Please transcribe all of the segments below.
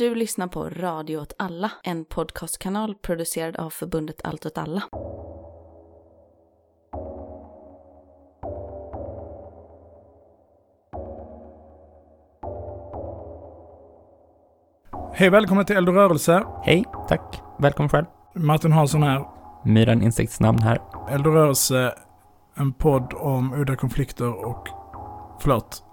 Du lyssnar på Radio åt alla, en podcastkanal producerad av förbundet Allt åt alla. Hej välkommen till Eld och rörelse. Hej, tack. Välkommen själv. Martin Hansson här. Myran Insektsnamn här. Eld och rörelse, en podd om udda konflikter och, förlåt,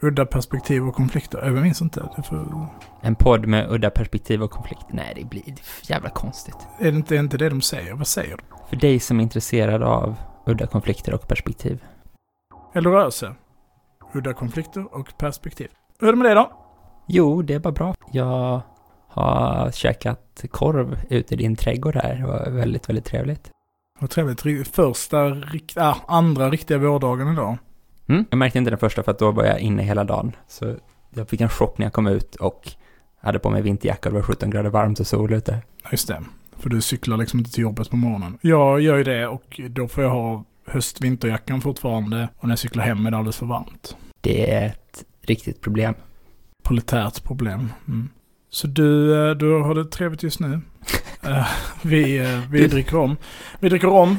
udda perspektiv och konflikter. Jag minns inte. För, En podd med udda perspektiv och konflikt. Nej, det blir jävla konstigt. är det inte, är inte det de säger? Vad säger de? För dig som är intresserad av udda konflikter och perspektiv. Och rörelse, udda konflikter och perspektiv. Hur är det med det då? Jo, det är bara bra. Jag har käkat korv ute i din trädgård här. Det var väldigt, väldigt trevligt. Vad trevligt. Första, rikt, ah, andra riktiga vårdagen idag. Mm. Jag märkte inte den första för att då var jag inne hela dagen. Så jag fick en chock när jag kom ut och hade på mig vinterjacka och det var 17 grader varmt och sol ute. Just det. För du cyklar liksom inte till jobbet på morgonen. Jag gör ju det och då får jag ha höst-vinterjackan fortfarande. Och när jag cyklar hem är det alldeles för varmt. Det är ett riktigt problem. Proletärt problem. Mm. Så du, eh, du har det trevligt just nu. Eh, vi, eh, vi dricker om. Vi dricker om.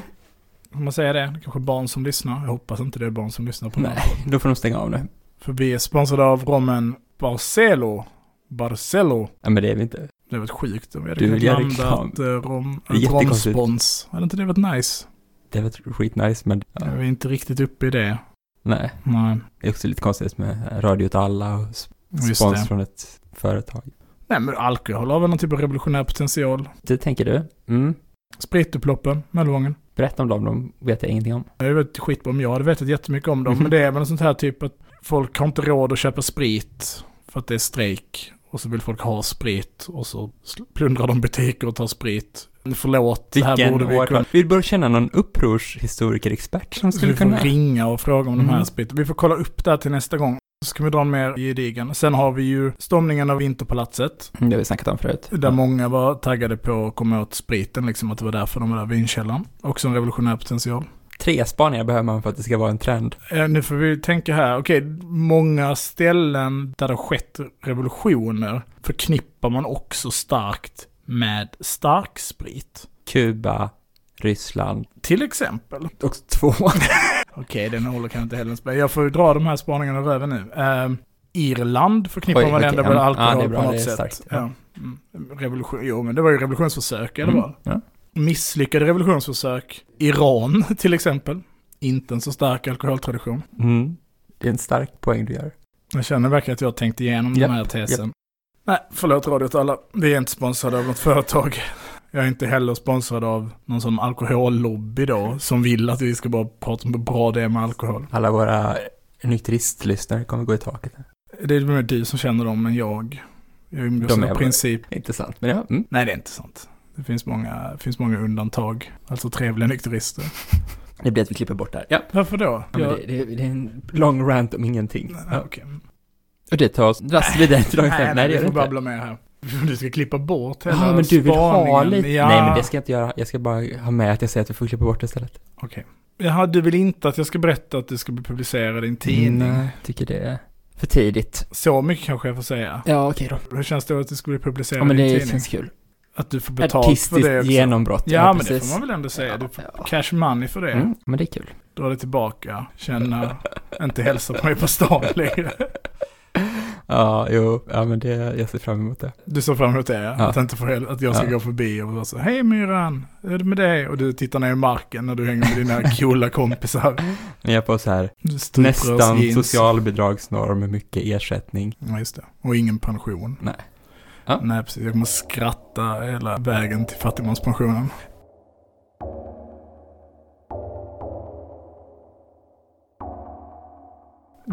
Om man säger det. Det är kanske är barn som lyssnar. Jag hoppas inte det är barn som lyssnar på Nej, Nej. då får de stänga av nu. För vi är sponsrade av rommen Barcelo. Barcelo. Ja, men det är vi inte. Det var sjukt om vi hade Du kunnat vill göra landa reklam. ett eh, rom, Det är jättekonstigt. romspons. Hade inte det varit nice? Det var skitnice, men ja, Vi är inte riktigt uppe i det. nej. Nej, Det är också lite konstigt med radio åt alla och spons det. från ett företag. Nej men alkohol har väl någon typ av revolutionär potential. Det tänker du? Mm. Spritupploppen, Möllevången. Berätta om dem, de vet jag ingenting om. Jag vet skitbra om jag hade vetat jättemycket om dem. Mhm. Men det är väl en sånt här typ att folk har inte råd att köpa sprit för att det är strejk. Och så vill folk ha sprit och så plundrar de butiker och tar sprit. Förlåt, det här borde vi kunna... Vi bör känna någon upprorshistoriker-expert som skulle vi får kunna... ringa och fråga om de här Mm. spriten. Vi får kolla upp det här till nästa gång. Så ska vi dra en mer gedigen. Sen har vi ju stormningen av Vinterpalatset. Mm, Det har vi snackat om förut. Där många var taggade på att komma åt spriten, liksom att det var därför de var där, vinkällaren. Också en revolutionär potential. Tre spaningar behöver man för att det ska vara en trend. Eh, nu får vi tänka här, okej, många ställen där det har skett revolutioner förknippar man också starkt med starksprit. Kuba, Ryssland. Till exempel. Också två. Okej, den håller kan inte heller spela. Jag får ju dra de här spaningarna över nu. Eh, Irland förknippar Oj, man ändå ja. med Ja, alkohol det är bra, på det något är sätt. starkt. Ja. Mm. Revolution, jo, men det var ju revolutionsförsök, eller Mm, vad? ja. Misslyckade revolutionsförsök. Iran, till exempel. Inte en så stark alkoholtradition. Mm. Det är en stark poäng du gör. Jag känner verkligen att jag har tänkt igenom Japp, den här tesen. Nej, förlåt Radio alla. Vi är inte sponsrade av något företag. Jag är inte heller sponsrad av någon sån alkohollobby då, som vill att vi ska bara prata om hur bra det är med alkohol. Alla våra nykteristlyssnare kommer gå i taket. här. Det är mer du som känner dem än jag. Jag umgås bara- princip. Inte sant, men ja. Mm. Nej, det är inte sant. Det finns många, finns många undantag. Alltså trevliga nykterister. Det blir att vi klipper bort det här. Ja. Varför då? Ja, Jag- det, det, det är en lång rant om ingenting. Nej, Ja. okej. Och det tar oss raskt vidare till dagens Nej, ämne. nej, det vi får babbla mer här. Du ska klippa bort hela Ja, men du vill ha spaningen. lite... Ja. Nej, men det ska jag inte göra. Jag ska bara ha med att jag säger att vi får klippa bort det istället. Okej. Jaha, du vill inte att jag ska berätta att det ska bli publicerat i en tidning? Nej, tycker det är för tidigt. Så mycket kanske jag får säga. Ja, okej då. Hur känns det att det ska bli publicerat Ja, men i en det tidning? känns kul. Att du får betalt för Artistiskt det också? genombrott. Ja, men det får man väl ändå säga. Du får Ja. cash money för det. Mm, men det är kul. Dra det tillbaka, känna, inte hälsa på mig på stan längre. Ja, jo, ja men det, jag ser fram emot det. Du såg fram emot det, ja. Att, inte få, att jag ska Ja. gå förbi och vara så Hej Myran, hur är det med dig? Och du tittar ner i marken när du hänger med dina coola kompisar. Jag är på så här, nästan jeans. socialbidragsnorm med mycket ersättning. Ja, just det. Och ingen pension. Nej. Ja. Nej, precis. Jag kommer skratta hela vägen till fattigmanspensionen.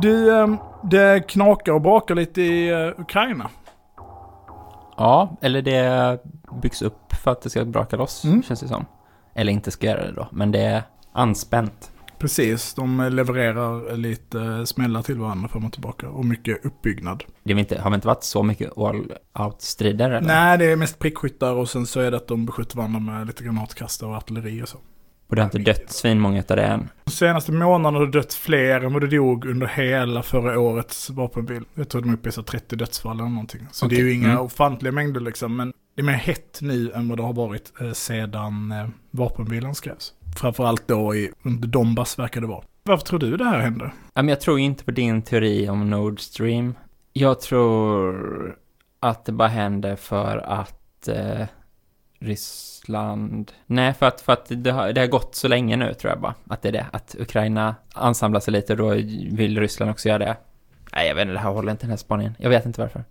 Du, ehm, det knakar och brakar lite i eh, Ukraina. Ja, eller det byggs upp för att det ska braka loss, Mm. känns det som. Eller inte ska göra det då, men det är anspänt. Precis, de levererar lite smällar till varandra fram och tillbaka. Och mycket uppbyggnad. Det har inte, har inte varit så mycket all-out-strider eller? Nej, det är mest prickskyttar och sen så är det att de beskjuter varandra med lite granatkastare och artilleri och så. Och det har inte dött svinmånga av det än. De senaste månaderna har det dött fler än vad det dog under hela förra årets vapenbil. Jag tror de är uppe i så 30 dödsfall eller någonting. Så det är ju inga Mm. ofantliga mängder liksom. Men det är mer hett nu än vad det har varit eh, sedan eh, vapenbilen skrevs. Framförallt då i, under Donbass verkar det vara. Varför tror du det här hände? Ja, men jag tror inte på din teori om Nord Stream. Jag tror att det bara händer för att eh, Ryssland... Nej, för att, för att det, har, det har gått så länge nu tror jag bara. Att det är det. Att Ukraina ansamlar sig lite och då vill Ryssland också göra det. Nej, jag vet inte, det här håller inte den här spaningen. Jag vet inte varför.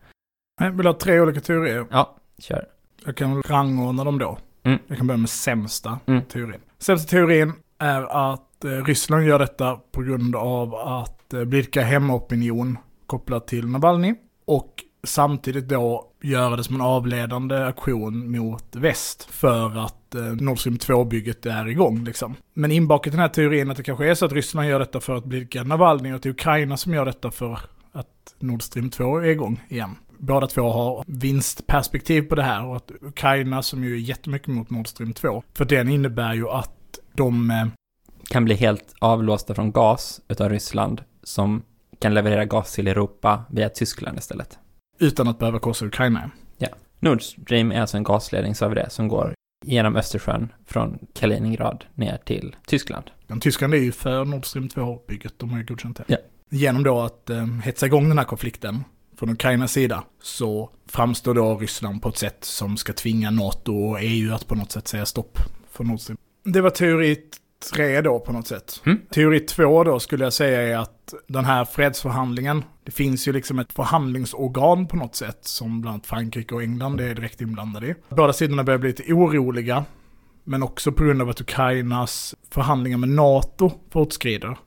Jag vill ha tre olika teorier. Ja, kör. Jag kan rangordna dem då. Mm. Jag kan börja med sämsta Mm. teorin. Sämsta teorin är att eh, Ryssland gör detta på grund av att eh, blidka hemmaopinion kopplat till Navalny. Och samtidigt då göra det som en avledande aktion mot väst för att eh, Nord Stream 2-bygget är igång liksom. Men inbakat i den här teorin att det kanske är så att Ryssland gör detta för att blidka Navalny och att det är Ukraina som gör detta för att Nord Stream 2 är igång igen. Båda två har vinstperspektiv på det här och att Ukraina som ju är jättemycket mot Nord Stream 2, för den innebär ju att de eh, Kan bli helt avlåsta från gas utav Ryssland som kan leverera gas till Europa via Tyskland istället utan att behöva korsa Ukraina. Nord Stream är alltså en gasledning, sa vi det, som går genom Östersjön från Kaliningrad ner till Tyskland. Men Tyskland är ju för Nord Stream 2-bygget, de har ju godkänt det. Ja. Genom då att eh, hetsa igång den här konflikten från Ukrainas sida så framstår då Ryssland på ett sätt som ska tvinga NATO och EU att på något sätt säga stopp för Nord Stream. Det var teori tre då på något sätt. Mm. Teori två då skulle jag säga är att den här fredsförhandlingen, det finns ju liksom ett förhandlingsorgan på något sätt som bland annat Frankrike och England är direkt inblandade i. Båda sidorna börjar bli lite oroliga, men också på grund av att Ukrainas förhandlingar med NATO fortskrider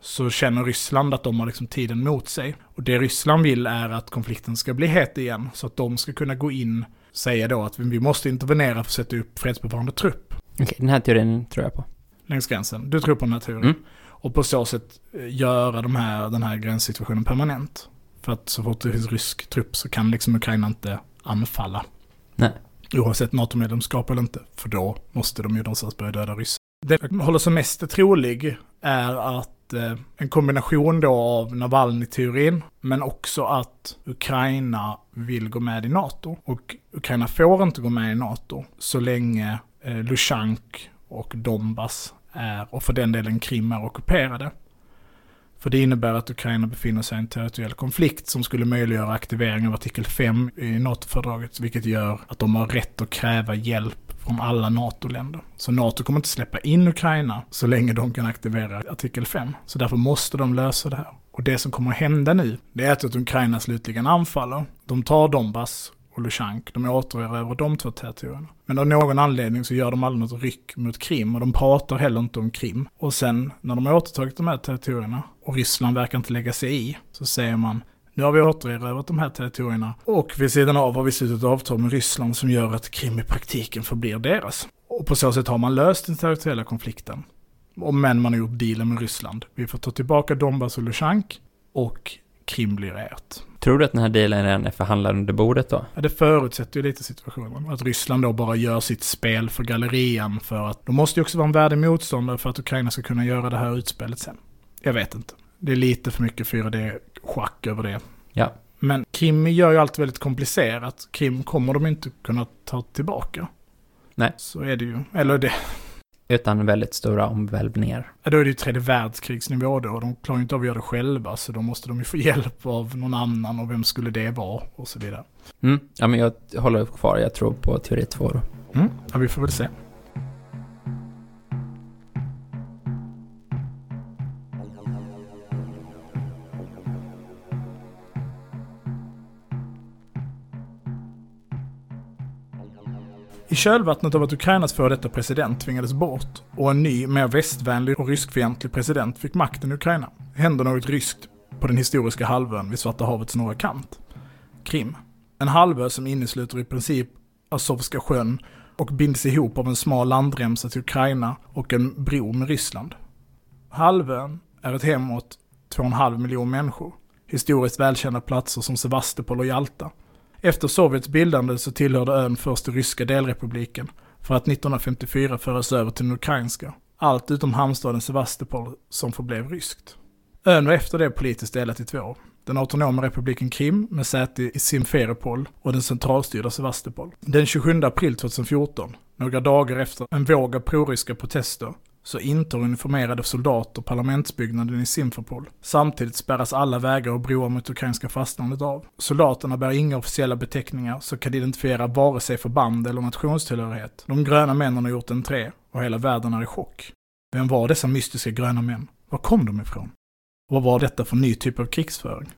så känner Ryssland att de har liksom tiden mot sig. Och det Ryssland vill är att konflikten ska bli het igen, så att de ska kunna gå in och säga då att vi måste intervenera för att sätta upp fredsbevarande trupp Okej, den här teorin tror jag på. längs gränsen. Du tror på den här teorin. Mm. Och på så sätt eh, göra de här, den här gränssituationen permanent. För att så fort det finns rysk trupp så kan liksom Ukraina inte anfalla. Nej. Oavsett NATO-medlemskap eller inte. För då måste de ju någonstans börja döda ryssar. Det jag håller som mest trolig är att eh, en kombination då av Navalny-teorin, men också att Ukraina vill gå med i NATO. Och Ukraina får inte gå med i NATO så länge eh, Lushank och Donbass är, och för den delen Krim är ockuperade. För det innebär att Ukraina befinner sig i en territoriell konflikt som skulle möjliggöra aktivering av artikel 5 i NATO-fördraget, vilket gör att de har rätt att kräva hjälp från alla NATO-länder. Så NATO kommer inte släppa in Ukraina så länge de kan aktivera artikel 5. Så därför måste de lösa det här. Och det som kommer att hända nu, det är att Ukraina slutligen anfaller. De tar Donbass och Lushank. De återerövrar de två territorierna. Men av någon anledning så gör de aldrig något ryck mot Krim och de pratar heller inte om Krim. Och sen när de har återtagit de här territorierna och Ryssland verkar inte lägga sig i så säger man nu har vi återerövrat de här territorierna och vid sidan av har vi slutit ett avtal med Ryssland som gör att Krim i praktiken förblir deras. Och på så sätt har man löst den territoriella konflikten. Och men man har gjort dealen med Ryssland. Vi får ta tillbaka Donbass och Lushank och Krim blir ert. Tror du att den här dealen redan är förhandlad under bordet då? Ja, det förutsätter ju lite situationen. Att Ryssland då bara gör sitt spel för gallerian för att de måste ju också vara en värdig motståndare för att Ukraina ska kunna göra det här utspelet sen. Jag vet inte. Det är lite för mycket 4D-schack över det. Ja. Men Krim gör ju allt väldigt komplicerat. Krim kommer de inte kunna ta tillbaka. Nej. Så är det ju. Eller det, Utan väldigt stora omvälvningar. ja, då är det ju tredje världskrigsnivå då. De klarar ju inte av att göra det själva. Så då måste de ju få hjälp av någon annan. Och vem skulle det vara? Och så vidare. Mm. Ja, men jag håller kvar. Jag tror på teori två då. Mm. Ja, vi får väl se. I kölvattnet av att Ukrainas före detta president tvingades bort och en ny, mer västvänlig och ryskfientlig president fick makten i Ukraina hände något ryskt på den historiska halvön vid Svarta havets norra kant. Krim. En halvö som innesluter i princip Azovska sjön och binds ihop av en smal landremsa till Ukraina och en bro med Ryssland. Halvön är ett hem åt 2,5 miljoner människor. Historiskt välkända platser som Sevastopol och Jalta. Efter Sovjets bildande så tillhörde ön först den ryska delrepubliken för att 1954 föras över till den ukrainska. allt utom hamnstaden Sevastopol som förblev ryskt. Ön var efter det politiskt delat i två. Den autonoma republiken Krim med säte i Simferopol och den centralstyrda Sevastopol. Den 27 april 2014, några dagar efter en våg av proryska protester, så intar uniformerade soldater parlamentsbyggnaden i Simferpol. Samtidigt spärras alla vägar och broar mot ukrainska fastlandet av. Soldaterna bär inga officiella beteckningar som kan identifiera vare sig förband eller nationstillhörighet. De gröna männen har gjort entré och hela världen är i chock. Vem var dessa mystiska gröna män? Var kom de ifrån? Och vad var detta för ny typ av krigsföring?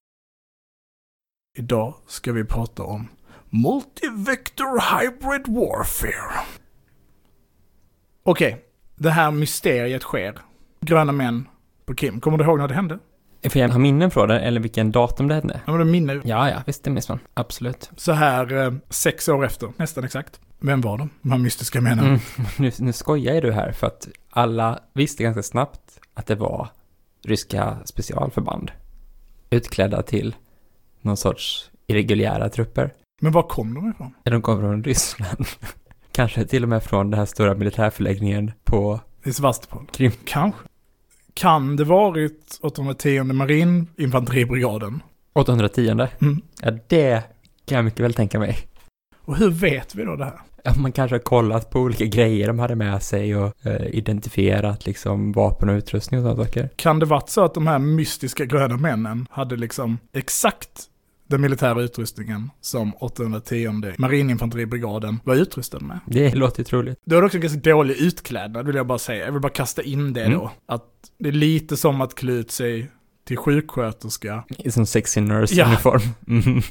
Idag ska vi prata om Multivector Hybrid Warfare. Okej, det här mysteriet sker. Gröna män på Krim. Kommer du ihåg när det hände? Får jag ha minnen från det, eller vilken datum det hände? Ja, men det minne. Ja, ja, visst det minns man. Absolut. Så här eh, sex år efter, nästan exakt. Vem var de? De här mystiska männen. Mm. Nu, nu skojar du här, för att alla visste ganska snabbt att det var ryska specialförband. Utklädda till någon sorts irreguljära trupper. Men var kom de ifrån? De kom från Ryssland. Kanske till och med från den här stora militärförläggningen på I Sevastopol? Krim. Kanske. Kan det varit 810 marininfanteribrigaden? 810. Mm. Ja, det kan jag mycket väl tänka mig. Och hur vet vi då det här? Ja, man kanske har kollat på olika grejer de hade med sig och eh, identifierat liksom vapen och utrustning och sådana saker. Kan det varit så att de här mystiska gröna männen hade liksom exakt den militära utrustningen som 810 marininfanteribrigaden var utrustad med? Det låter ju troligt. Är det också en ganska dålig utklädnad vill jag bara säga. Jag vill bara kasta in det Mm. då. Att det är lite som att klä ut sig till sjuksköterska. I som sexy Ja. nurse-uniform. Mm.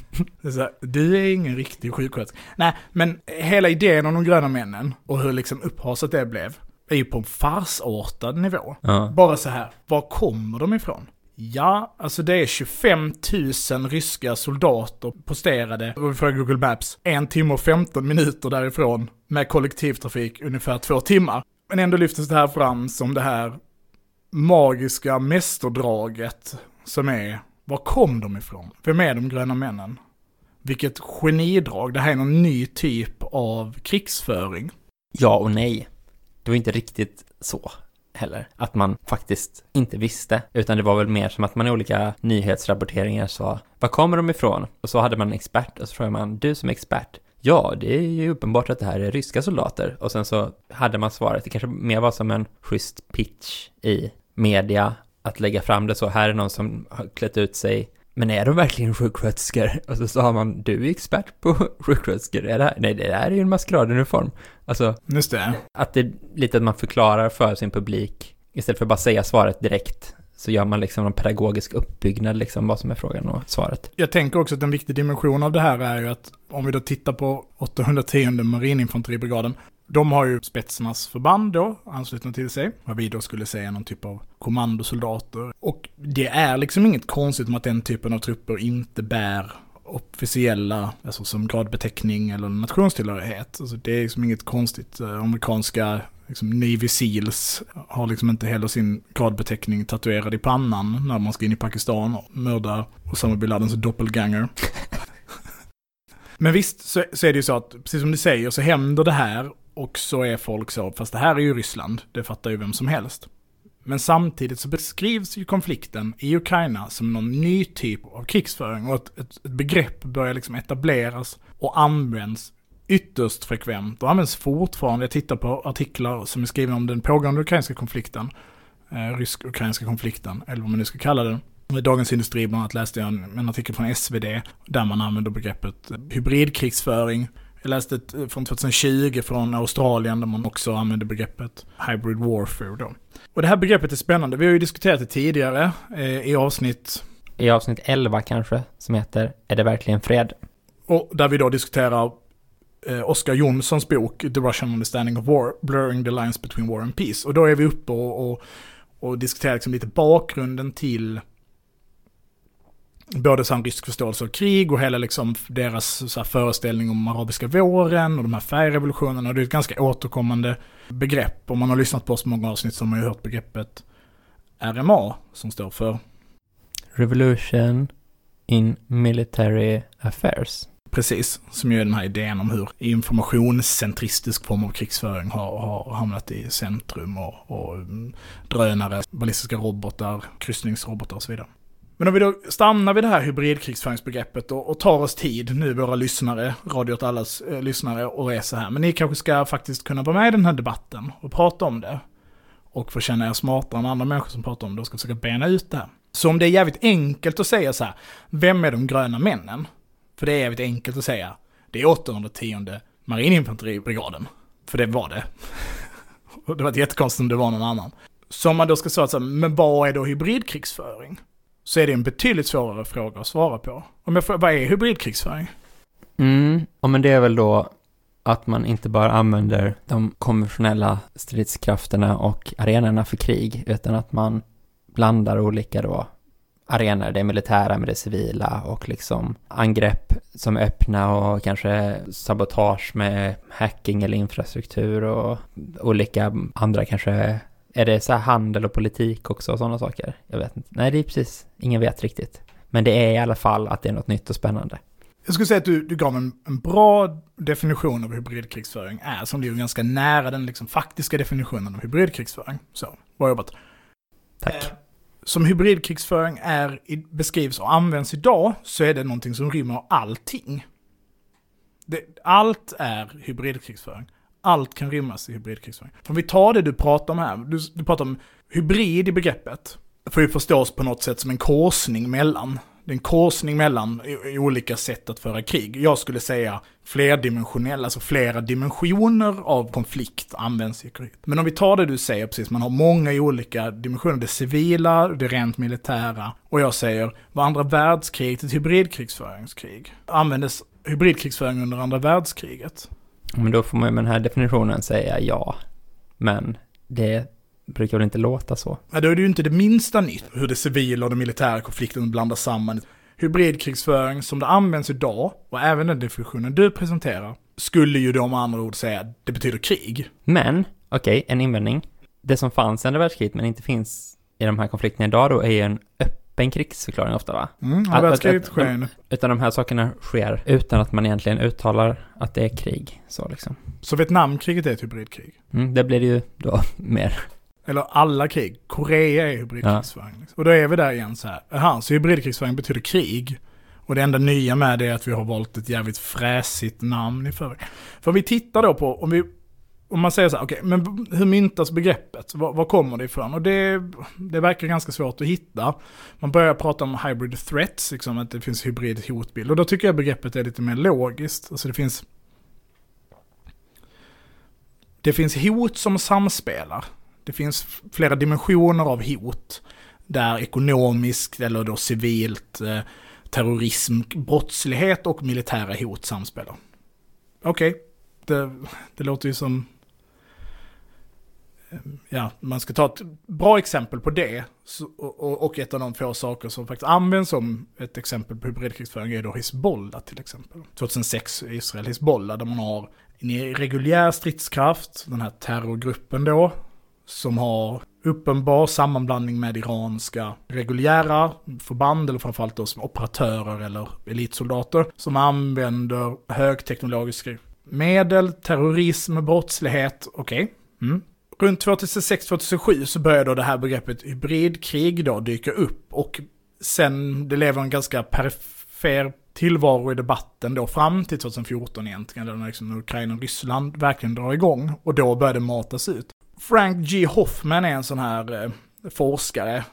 Det är så här, du är ingen riktig sjuksköterska. Nej, men hela idén om de gröna männen och hur liksom upphaset det blev är ju på en farsartad nivå. Ja. Bara så här, var kommer de ifrån? Ja, alltså det är 25 000 ryska soldater posterade, och vi frågar Google Maps, en timme och 15 minuter därifrån med kollektivtrafik ungefär två timmar. Men ändå lyftes det här fram som det här magiska mästerdraget som är, var kom de ifrån? Vem är de gröna männen? Vilket genidrag, det här är någon ny typ av krigsföring. ja och nej. Det var inte riktigt så heller. Att man faktiskt inte visste. Utan det var väl mer som att man i olika nyhetsrapporteringar sa Var kommer de ifrån? Och så hade man en expert och så frågade man Du som är expert Ja, det är ju uppenbart att det här är ryska soldater. Och sen så hade man svaret. Det kanske mer var som en schysst pitch i media. Att lägga fram det så. Här är någon som har klätt ut sig. Men är de verkligen sjuksköterskor? Och så sa man, du är expert på sjuksköterskor. Är det här? Nej, det där är ju en maskeraduniform. Alltså, Just det. att det lite att man förklarar för sin publik istället för att bara säga svaret direkt så gör man liksom en pedagogisk uppbyggnad liksom vad som är frågan och svaret. Jag tänker också att en viktig dimension av det här är ju att om vi då tittar på 810 marininfanteribrigaden, de har ju spetsarnas förband då, anslutna till sig, vad vi då skulle säga någon typ av kommandosoldater. Och det är liksom inget konstigt med att den typen av trupper inte bär officiella, alltså som gradbeteckning eller nationstillhörighet. Alltså det är liksom inget konstigt. Eh, amerikanska liksom Navy Seals har liksom inte heller sin gradbeteckning tatuerad i pannan när man ska in i Pakistan och mörda Osama bin Ladens doppelganger. Men visst så, så är det ju så att, precis som du säger, så händer det här och så är folk så, fast det här är ju Ryssland, det fattar ju vem som helst. Men samtidigt så beskrivs ju konflikten i Ukraina som någon ny typ av krigsföring och ett, ett, ett begrepp börjar liksom etableras och används ytterst frekvent och används fortfarande. Jag tittar på artiklar som är skrivna om den pågående ukrainska konflikten, eh, rysk-ukrainska konflikten, eller vad man nu ska kalla den. I Dagens Industri bland annat läste jag en, en artikel från SvD där man använder begreppet hybridkrigsföring. Jag läste ett eh, från 2020 från Australien där man också använder begreppet hybrid warfare då. Och det här begreppet är spännande. Vi har ju diskuterat det tidigare eh, i avsnitt I avsnitt 11 kanske, som heter Är det verkligen fred? Och där vi då diskuterar eh, Oscar Jonssons bok The Russian Understanding of War, Blurring the Lines Between War and Peace. Och då är vi uppe och, och, och diskuterar liksom lite bakgrunden till både sån rysk förståelse av krig och hela liksom deras så föreställning om arabiska våren och de här färgrevolutionerna. Det är ett ganska återkommande begrepp. Om man har lyssnat på oss många avsnitt så har man ju hört begreppet RMA som står för Revolution in Military Affairs. Precis, som ju är den här idén om hur informationscentristisk form av krigsföring har, har hamnat i centrum och, och mm, drönare, ballistiska robotar, kryssningsrobotar och så vidare. Men om vi då stannar vid det här hybridkrigsföringsbegreppet och, och tar oss tid, nu våra lyssnare, Radio åt allas eh, lyssnare, och är så här. Men ni kanske ska faktiskt kunna vara med i den här debatten och prata om det. Och få känna er smartare än andra människor som pratar om det och ska försöka bena ut det här. Så om det är jävligt enkelt att säga så här, vem är de gröna männen? För det är jävligt enkelt att säga, det är 810 marininfanteribrigaden. För det var det. Det var jättekonstigt om det var någon annan. Så om man då ska säga så här, men vad är då hybridkrigsföring? Så är det en betydligt svårare fråga att svara på. Om jag frågar, vad är hybridkrigsföring? Mm, ja, men det är väl då att man inte bara använder de konventionella stridskrafterna och arenorna för krig, utan att man blandar olika då arenor, det militära med det civila och liksom angrepp som är öppna och kanske sabotage med hacking eller infrastruktur och olika andra kanske är det så här handel och politik också och sådana saker? Jag vet inte. Nej, det är precis, ingen vet riktigt. Men det är i alla fall att det är något nytt och spännande. Jag skulle säga att du, du gav en, en bra definition av hybridkrigsföring är, som ligger ganska nära den liksom faktiska definitionen av hybridkrigsföring. Så, bra jobbat. Tack. Eh, som hybridkrigsföring är, beskrivs och används idag så är det någonting som rymmer allting. Det, allt är hybridkrigsföring. Allt kan rymmas i hybridkrigsföring. Om vi tar det du pratar om här, du, du pratar om hybrid i begreppet. får ju förstås på något sätt som en korsning mellan det är en korsning mellan i, i olika sätt att föra krig. Jag skulle säga flerdimensionella, alltså flera dimensioner av konflikt används i krig. Men om vi tar det du säger precis, man har många olika dimensioner. Det civila, det rent militära. Och jag säger, var andra världskriget ett hybridkrigsföringskrig? Användes hybridkrigsföring under andra världskriget? Men då får man med den här definitionen säga ja. Men det brukar väl inte låta så. Ja, då är det ju inte det minsta nytt hur det civila och den militära konflikten blandas samman. Hybridkrigsföring som det används idag, och även den definitionen du presenterar, skulle ju då med andra ord säga att det betyder krig. Men, okej, okay, en invändning. Det som fanns i andra världskriget men inte finns i de här konflikterna idag då är ju en öppen krigsförklaring ofta va? Mm, andra världskriget sker Utan de här sakerna sker utan att man egentligen uttalar att det är krig. Så liksom. Så Vietnamkriget är ett hybridkrig? Mm, det blir det ju då mer. Eller alla krig. Korea är hybridkrigsföring. Ja. Och då är vi där igen så här. Aha, så hybridkrigsföring betyder krig. Och det enda nya med det är att vi har valt ett jävligt fräsigt namn i förväg. För om vi tittar då på, om vi om man säger så här, okej, okay, men hur myntas begreppet? Var, var, kommer det ifrån? Och det, det verkar ganska svårt att hitta. Man börjar prata om hybrid threats, liksom att det finns hybrid hotbild. Och då tycker jag begreppet är lite mer logiskt. Alltså det finns... Det finns hot som samspelar. Det finns flera dimensioner av hot. Där ekonomiskt eller då civilt, eh, terrorism, brottslighet och militära hot samspelar. Okej, okay. det, det låter ju som... Ja, man ska ta ett bra exempel på det. och, ett av de få saker som faktiskt används som ett exempel på hybridkrigsföring är då Hizbollah till exempel. 2006 Israel Hizbollah där man har en reguljär stridskraft, den här terrorgruppen då, som har uppenbar sammanblandning med iranska reguljära förband, eller framförallt då som operatörer eller elitsoldater, som använder högteknologiska medel, terrorism, brottslighet, okej. Okay. Mm. Runt 2006-2007 så började då det här begreppet hybridkrig då dyka upp och sen, det lever en ganska perifer tillvaro i debatten då fram till 2014 egentligen, när liksom Ukraina och Ryssland verkligen drar igång. Och då började det matas ut. Frank G. Hoffman är en sån här eh, forskare,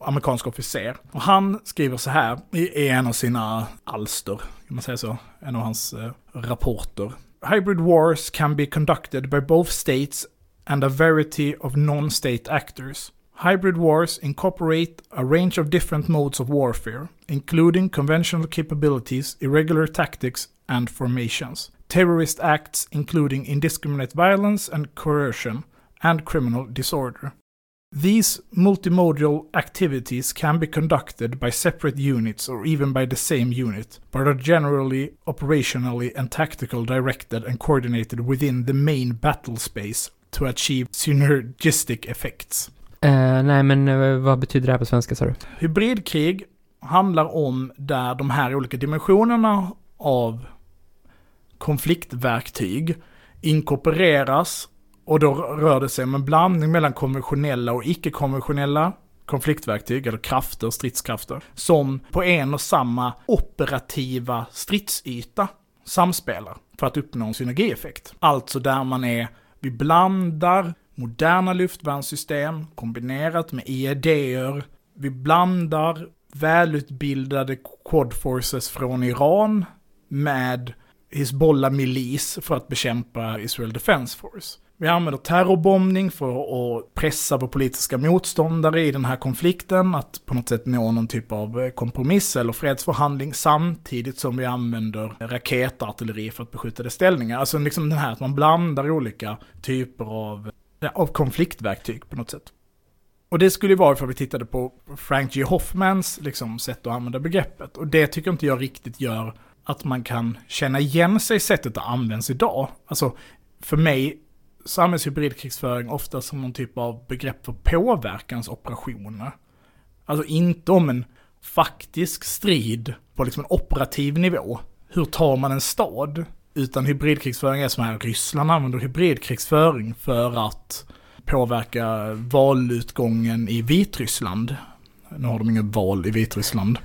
amerikansk officer. Och han skriver så här i en av sina alster, kan man säga så, en av hans eh, rapporter. Hybrid wars can be conducted by both states and a variety of non-state actors. Hybrid wars incorporate a range of different modes of warfare, including conventional capabilities, irregular tactics, and formations. Terrorist acts, including indiscriminate violence and coercion, and criminal disorder. These multimodal activities can be conducted by separate units or even by the same unit, but are generally operationally and tactical directed and coordinated within the main battle space to achieve synergistic effects. Uh, nej, men uh, vad betyder det här på svenska sa du? Hybridkrig handlar om där de här olika dimensionerna av konfliktverktyg inkorporeras och då rör det sig om en blandning mellan konventionella och icke-konventionella konfliktverktyg eller krafter, stridskrafter, som på en och samma operativa stridsyta samspelar för att uppnå en synergieffekt. Alltså där man är, vi blandar moderna luftvärnssystem kombinerat med IED-er. vi blandar välutbildade quad forces från Iran med Hizbollah milis för att bekämpa Israel Defense Force. Vi använder terrorbombning för att pressa vår politiska motståndare i den här konflikten, att på något sätt nå någon typ av eh, kompromiss eller fredsförhandling samtidigt som vi använder raketartilleri för att beskjuta dess ställningar. Alltså liksom den här att man blandar olika typer av, ja, av konfliktverktyg på något sätt. Och det skulle ju vara ifall vi tittade på Frank G. Hoffmans liksom, sätt att använda begreppet. Och det tycker inte jag riktigt gör att man kan känna igen sig i sättet det används idag. Alltså, för mig så används hybridkrigsföring ofta som någon typ av begrepp för påverkansoperationer. Alltså inte om en faktisk strid på liksom en operativ nivå. Hur tar man en stad? Utan hybridkrigsföring är som här, Ryssland använder hybridkrigsföring för att påverka valutgången i Vitryssland. Nu har de inget val i Vitryssland.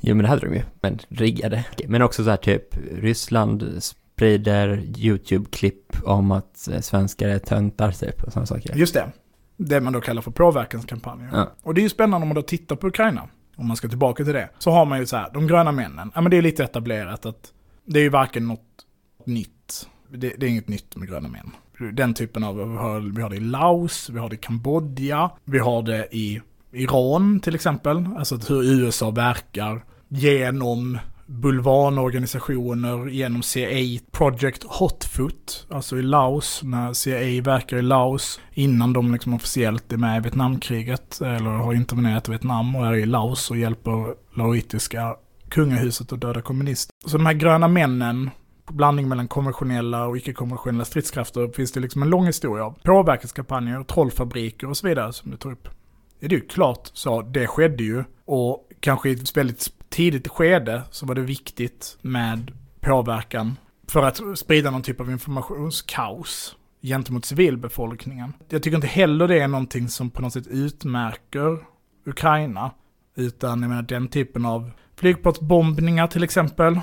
Jo men det hade de ju, men riggade. Men också så här typ, Ryssland sprider YouTube-klipp om att eh, svenskar är töntar typ och sådana saker. Just det. Det man då kallar för påverkanskampanjer. Ja. Och det är ju spännande om man då tittar på Ukraina. Om man ska tillbaka till det. Så har man ju så här, de gröna männen. Ja men det är lite etablerat att det är ju varken något nytt. Det, det är inget nytt med gröna män. Den typen av, vi har, vi har det i Laos, vi har det i Kambodja, vi har det i Iran till exempel. Alltså hur USA verkar genom bulvanorganisationer genom CIA Project Hotfoot, alltså i Laos, när CIA verkar i Laos innan de liksom officiellt är med i Vietnamkriget eller har intervenerat i Vietnam och är i Laos och hjälper laoitiska kungahuset att döda kommunister. Så de här gröna männen, blandning mellan konventionella och icke-konventionella stridskrafter, finns det liksom en lång historia av. Påverkanskampanjer, trollfabriker och så vidare som du tar upp. Det är ju klart så, det skedde ju. Och kanske i ett väldigt tidigt skede så var det viktigt med påverkan för att sprida någon typ av informationskaos gentemot civilbefolkningen. Jag tycker inte heller det är någonting som på något sätt utmärker Ukraina. Utan jag menar den typen av flygplatsbombningar till exempel.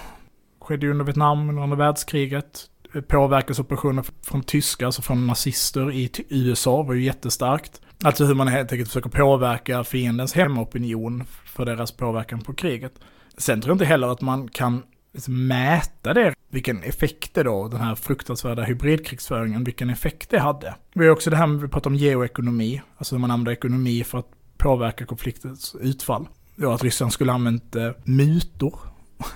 Skedde ju under Vietnam under andra världskriget. Påverkansoperationer från tyskar, alltså från nazister i USA var ju jättestarkt. Alltså hur man helt enkelt försöker påverka fiendens hemopinion för deras påverkan på kriget. Sen tror jag inte heller att man kan liksom, mäta det, vilken effekt det då, den här fruktansvärda hybridkrigsföringen, vilken effekt det hade. Vi har också det här med, vi pratar om geoekonomi, alltså hur man använder ekonomi för att påverka konfliktens utfall. Ja, att Ryssland skulle använt eh, mutor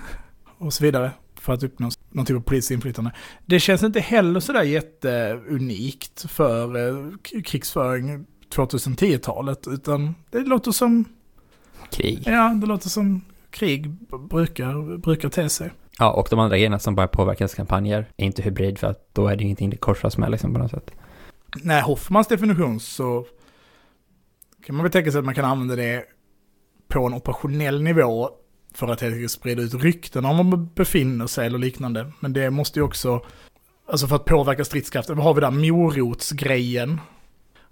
och så vidare för att uppnå någon typ av politiskt inflytande. Det känns inte heller sådär jätteunikt för eh, krigsföring 2010-talet, utan det låter som... Krig. Ja, det låter som krig brukar, brukar te sig. Ja, och de andra grejerna som bara påverkanskampanjer är inte hybrid för att då är det ingenting det korsas med liksom på något sätt. Nej, Hoffmans definition så kan man väl tänka sig att man kan använda det på en operationell nivå för att helt enkelt sprida ut rykten om man befinner sig eller liknande. Men det måste ju också, alltså för att påverka stridskraften, vad har vi där, morotsgrejen.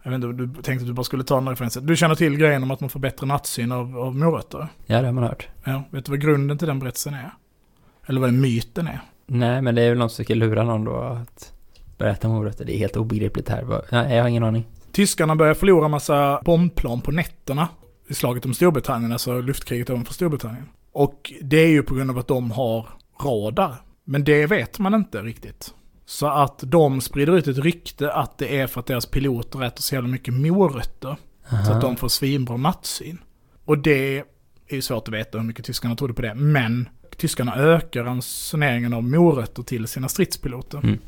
Jag vet inte, du tänkte att du bara skulle ta en referens. Du känner till grejen om att man får bättre nattsyn av, av morötter? Ja, det har man hört. Ja, vet du vad grunden till den berättelsen är? Eller vad den myten är? Nej, men det är väl någon som försöker lura någon då att berätta morötter. Det är helt obegripligt här. Nej, jag har ingen aning. Tyskarna börjar förlora massa bombplan på nätterna i slaget om Storbritannien, alltså luftkriget ovanför Storbritannien. Och det är ju på grund av att de har radar. Men det vet man inte riktigt. Så att de sprider ut ett rykte att det är för att deras piloter äter så jävla mycket morötter. Så att de får svinbra nattsyn. Och det är ju svårt att veta hur mycket tyskarna trodde på det. Men tyskarna ökar ransoneringen av morötter till sina stridspiloter. Mm.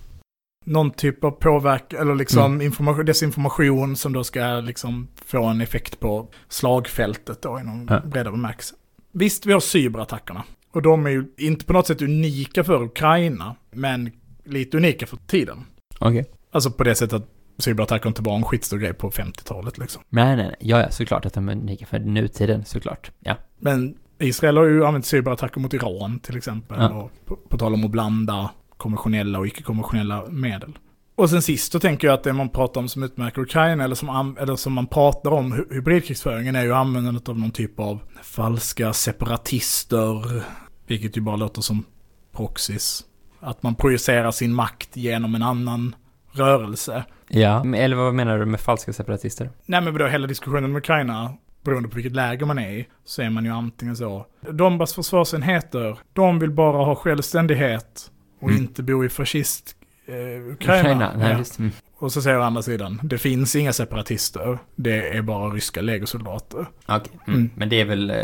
Någon typ av påverkan, eller liksom information, desinformation som då ska liksom få en effekt på slagfältet då inom Ja. breda bemärkelse. Visst, vi har cyberattackerna. Och de är ju inte på något sätt unika för Ukraina, men lite unika för tiden. Okej. Alltså på det sättet att cyberattacker inte var en skitstor grej på 50-talet liksom. Nej, nej, nej. Ja, ja, såklart att de är unika för nutiden, såklart. Ja. Men Israel har ju använt cyberattacker mot Iran till exempel. Ja. Och på, på tal om att blanda konventionella och icke-konventionella medel. Och sen sist så tänker jag att det man pratar om som utmärker Ukraina, eller som, eller som man pratar om hy- hybridkrigsföringen, är ju användandet av någon typ av falska separatister, vilket ju bara låter som proxys. Att man projicerar sin makt genom en annan rörelse. Ja, eller vad menar du med falska separatister? Nej men då hela diskussionen med Ukraina, beroende på vilket läge man är i, så är man ju antingen så. Donbass försvarsenheter, de vill bara ha självständighet och Mm. inte bo i fascist eh, Ukraina. Nej, Ja. mm. Och så säger å andra sidan, det finns inga separatister, det är bara ryska legosoldater. Okej, mm. Mm. Men det är väl, eh,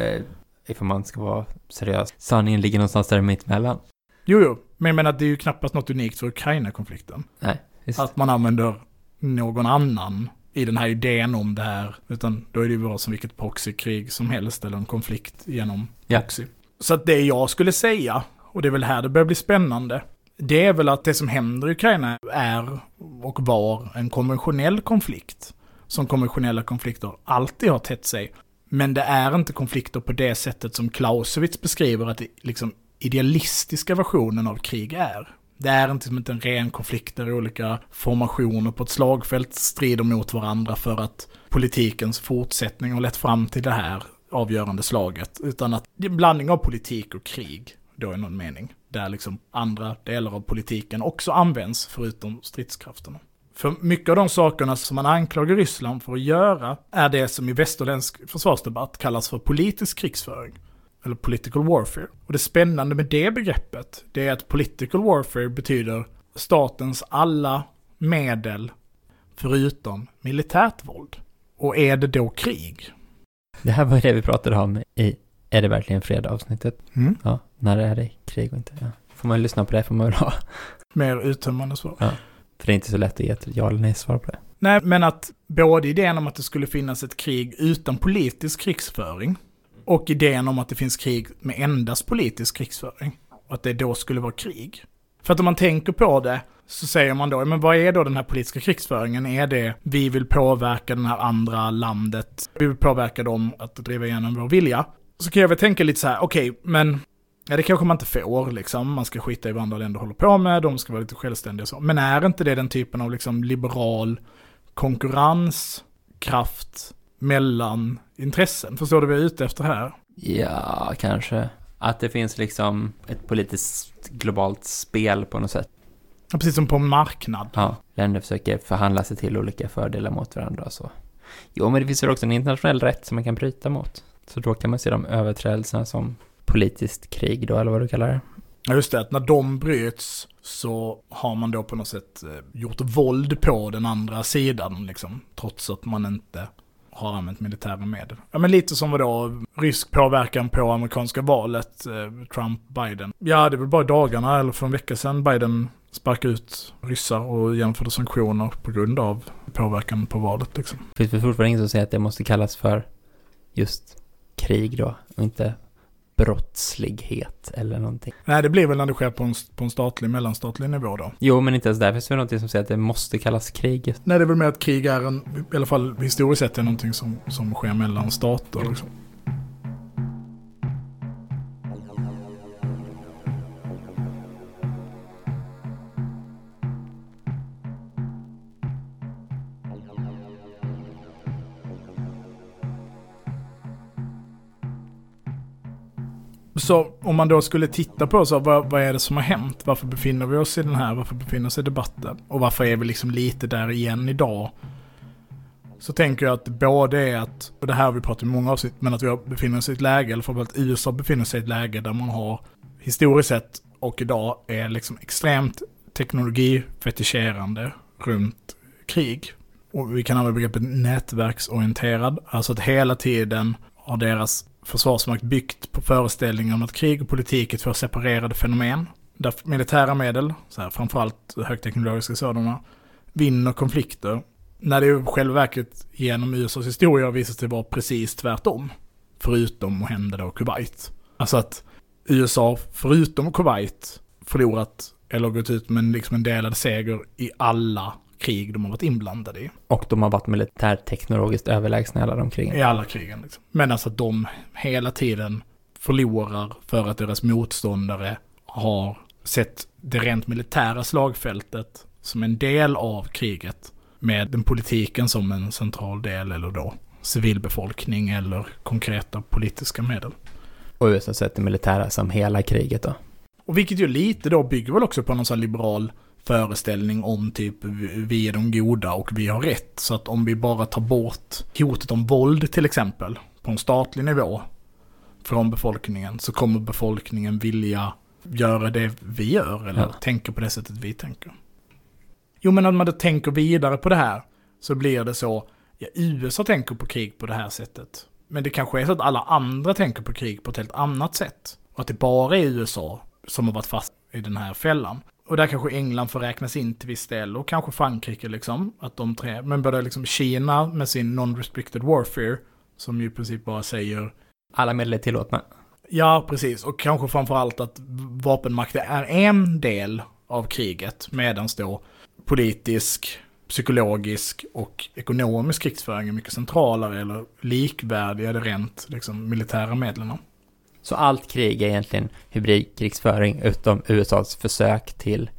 ifall man ska vara seriös, sanningen ligger någonstans där mittemellan. Jo, jo, men jag menar det är ju knappast något unikt för Ukraina-konflikten. Nej, visst. Att man använder någon annan i den här idén om det här. Utan då är det ju bara som vilket proxykrig som helst eller en konflikt genom Ja. proxy. Så att det jag skulle säga, och det är väl här det börjar bli spännande, det är väl att det som händer i Ukraina är och var en konventionell konflikt. Som konventionella konflikter alltid har tätt sig. Men det är inte konflikter på det sättet som Clausewitz beskriver att det liksom idealistiska versionen av krig är. Det är inte som inte en ren konflikt där olika formationer på ett slagfält strider mot varandra för att politikens fortsättning har lett fram till det här avgörande slaget. Utan att det är en blandning av politik och krig, då i någon mening. Där liksom andra delar av politiken också används, förutom stridskrafterna. För mycket av de sakerna som man anklagar Ryssland för att göra är det som i västerländsk försvarsdebatt kallas för politisk krigsföring. Eller political warfare. Och det spännande med det begreppet, det är att political warfare betyder statens alla medel förutom militärt våld. Och är det då krig? Det här var det vi pratade om i Är det verkligen fred avsnittet? Mm. Ja, när är det krig och inte? Ja. Får man lyssna på det får man väl ha. Mer uttömmande svar. För det är inte så lätt att ge ett ja eller nej svar på det. Nej, men att både idén om att det skulle finnas ett krig utan politisk krigsföring och idén om att det finns krig med endast politisk krigsföring och att det då skulle vara krig. För att om man tänker på det så säger man då, men vad är då den här politiska krigsföringen? Är det vi vill påverka det här andra landet, vi vill påverka dem att driva igenom vår vilja? Så kan jag väl tänka lite så här, okej, men Ja, det kanske man inte får liksom. Man ska skita i vad andra länder håller på med, de ska vara lite självständiga och så. Men är inte det den typen av liksom liberal konkurrenskraft mellan intressen? Förstår du vad jag är ute efter här? Ja, kanske. Att det finns liksom ett politiskt globalt spel på något sätt. Ja, Precis som på en marknad. Ja, länder försöker förhandla sig till olika fördelar mot varandra och så. Jo, men det finns ju också en internationell rätt som man kan bryta mot. Så då kan man se de överträdelserna som politiskt krig då, eller vad du kallar det. Ja, just det, att när de bryts så har man då på något sätt eh, gjort våld på den andra sidan, liksom. Trots att man inte har använt militära medel. Ja, men lite som vadå, rysk påverkan på amerikanska valet, eh, Trump-Biden. Ja, det är väl bara dagarna, eller för en vecka sedan, Biden sparkade ut ryssar och genomförde sanktioner på grund av påverkan på valet, liksom. Finns det fortfarande ingen som säger att det måste kallas för just krig då, och inte brottslighet eller någonting. Nej, det blir väl när det sker på en, på en statlig, mellanstatlig nivå då. Jo, men inte ens där finns det någonting som säger att det måste kallas krig. Nej, det är väl mer att krig är en, i alla fall historiskt sett, är någonting som, som sker mellan stater. Liksom. Så om man då skulle titta på så, vad, vad är det som har hänt? Varför befinner vi oss i den här? Varför befinner vi oss i debatten? Och varför är vi liksom lite där igen idag? Så tänker jag att det både är att, och det här har vi pratat om i många avsnitt, men att vi befinner oss i ett läge, eller framförallt USA befinner sig i ett läge där man har historiskt sett och idag är liksom extremt teknologifetischerande runt krig. Och vi kan använda begreppet nätverksorienterad, alltså att hela tiden har deras försvarsmakt byggt på föreställningen om att krig och politik är två separerade fenomen. Där militära medel, så här, framförallt högteknologiska sådana, vinner konflikter. När det i själva verket genom USAs historia har visat sig vara precis tvärtom. Förutom att hända då Kuwait. Alltså att USA, förutom Kuwait, förlorat eller gått ut med liksom en delad seger i alla krig de har varit inblandade i. Och de har varit militärteknologiskt överlägsna i alla de krigen. I alla krigen. Liksom. Men alltså att de hela tiden förlorar för att deras motståndare har sett det rent militära slagfältet som en del av kriget med den politiken som en central del eller då civilbefolkning eller konkreta politiska medel. Och USA sätter militära som hela kriget då. Och vilket ju lite då bygger väl också på någon sån liberal föreställning om typ vi är de goda och vi har rätt. Så att om vi bara tar bort hotet om våld till exempel på en statlig nivå från befolkningen så kommer befolkningen vilja göra det vi gör eller Ja. tänka på det sättet vi tänker. Jo men om man då tänker vidare på det här så blir det så, ja USA tänker på krig på det här sättet. Men det kanske är så att alla andra tänker på krig på ett helt annat sätt. Och att det bara är USA som har varit fast i den här fällan. Och där kanske England får räknas in till viss del och kanske Frankrike liksom. Att de tre, men både liksom Kina med sin non-restricted warfare som ju i princip bara säger Alla medel är tillåtna. Ja, precis. Och kanske framförallt att vapenmakt är en del av kriget, medan då politisk, psykologisk och ekonomisk krigsföring är mycket centralare eller likvärdiga rent liksom, militära medlen. Så allt krig är egentligen hybridkrigsföring utom USAs försök till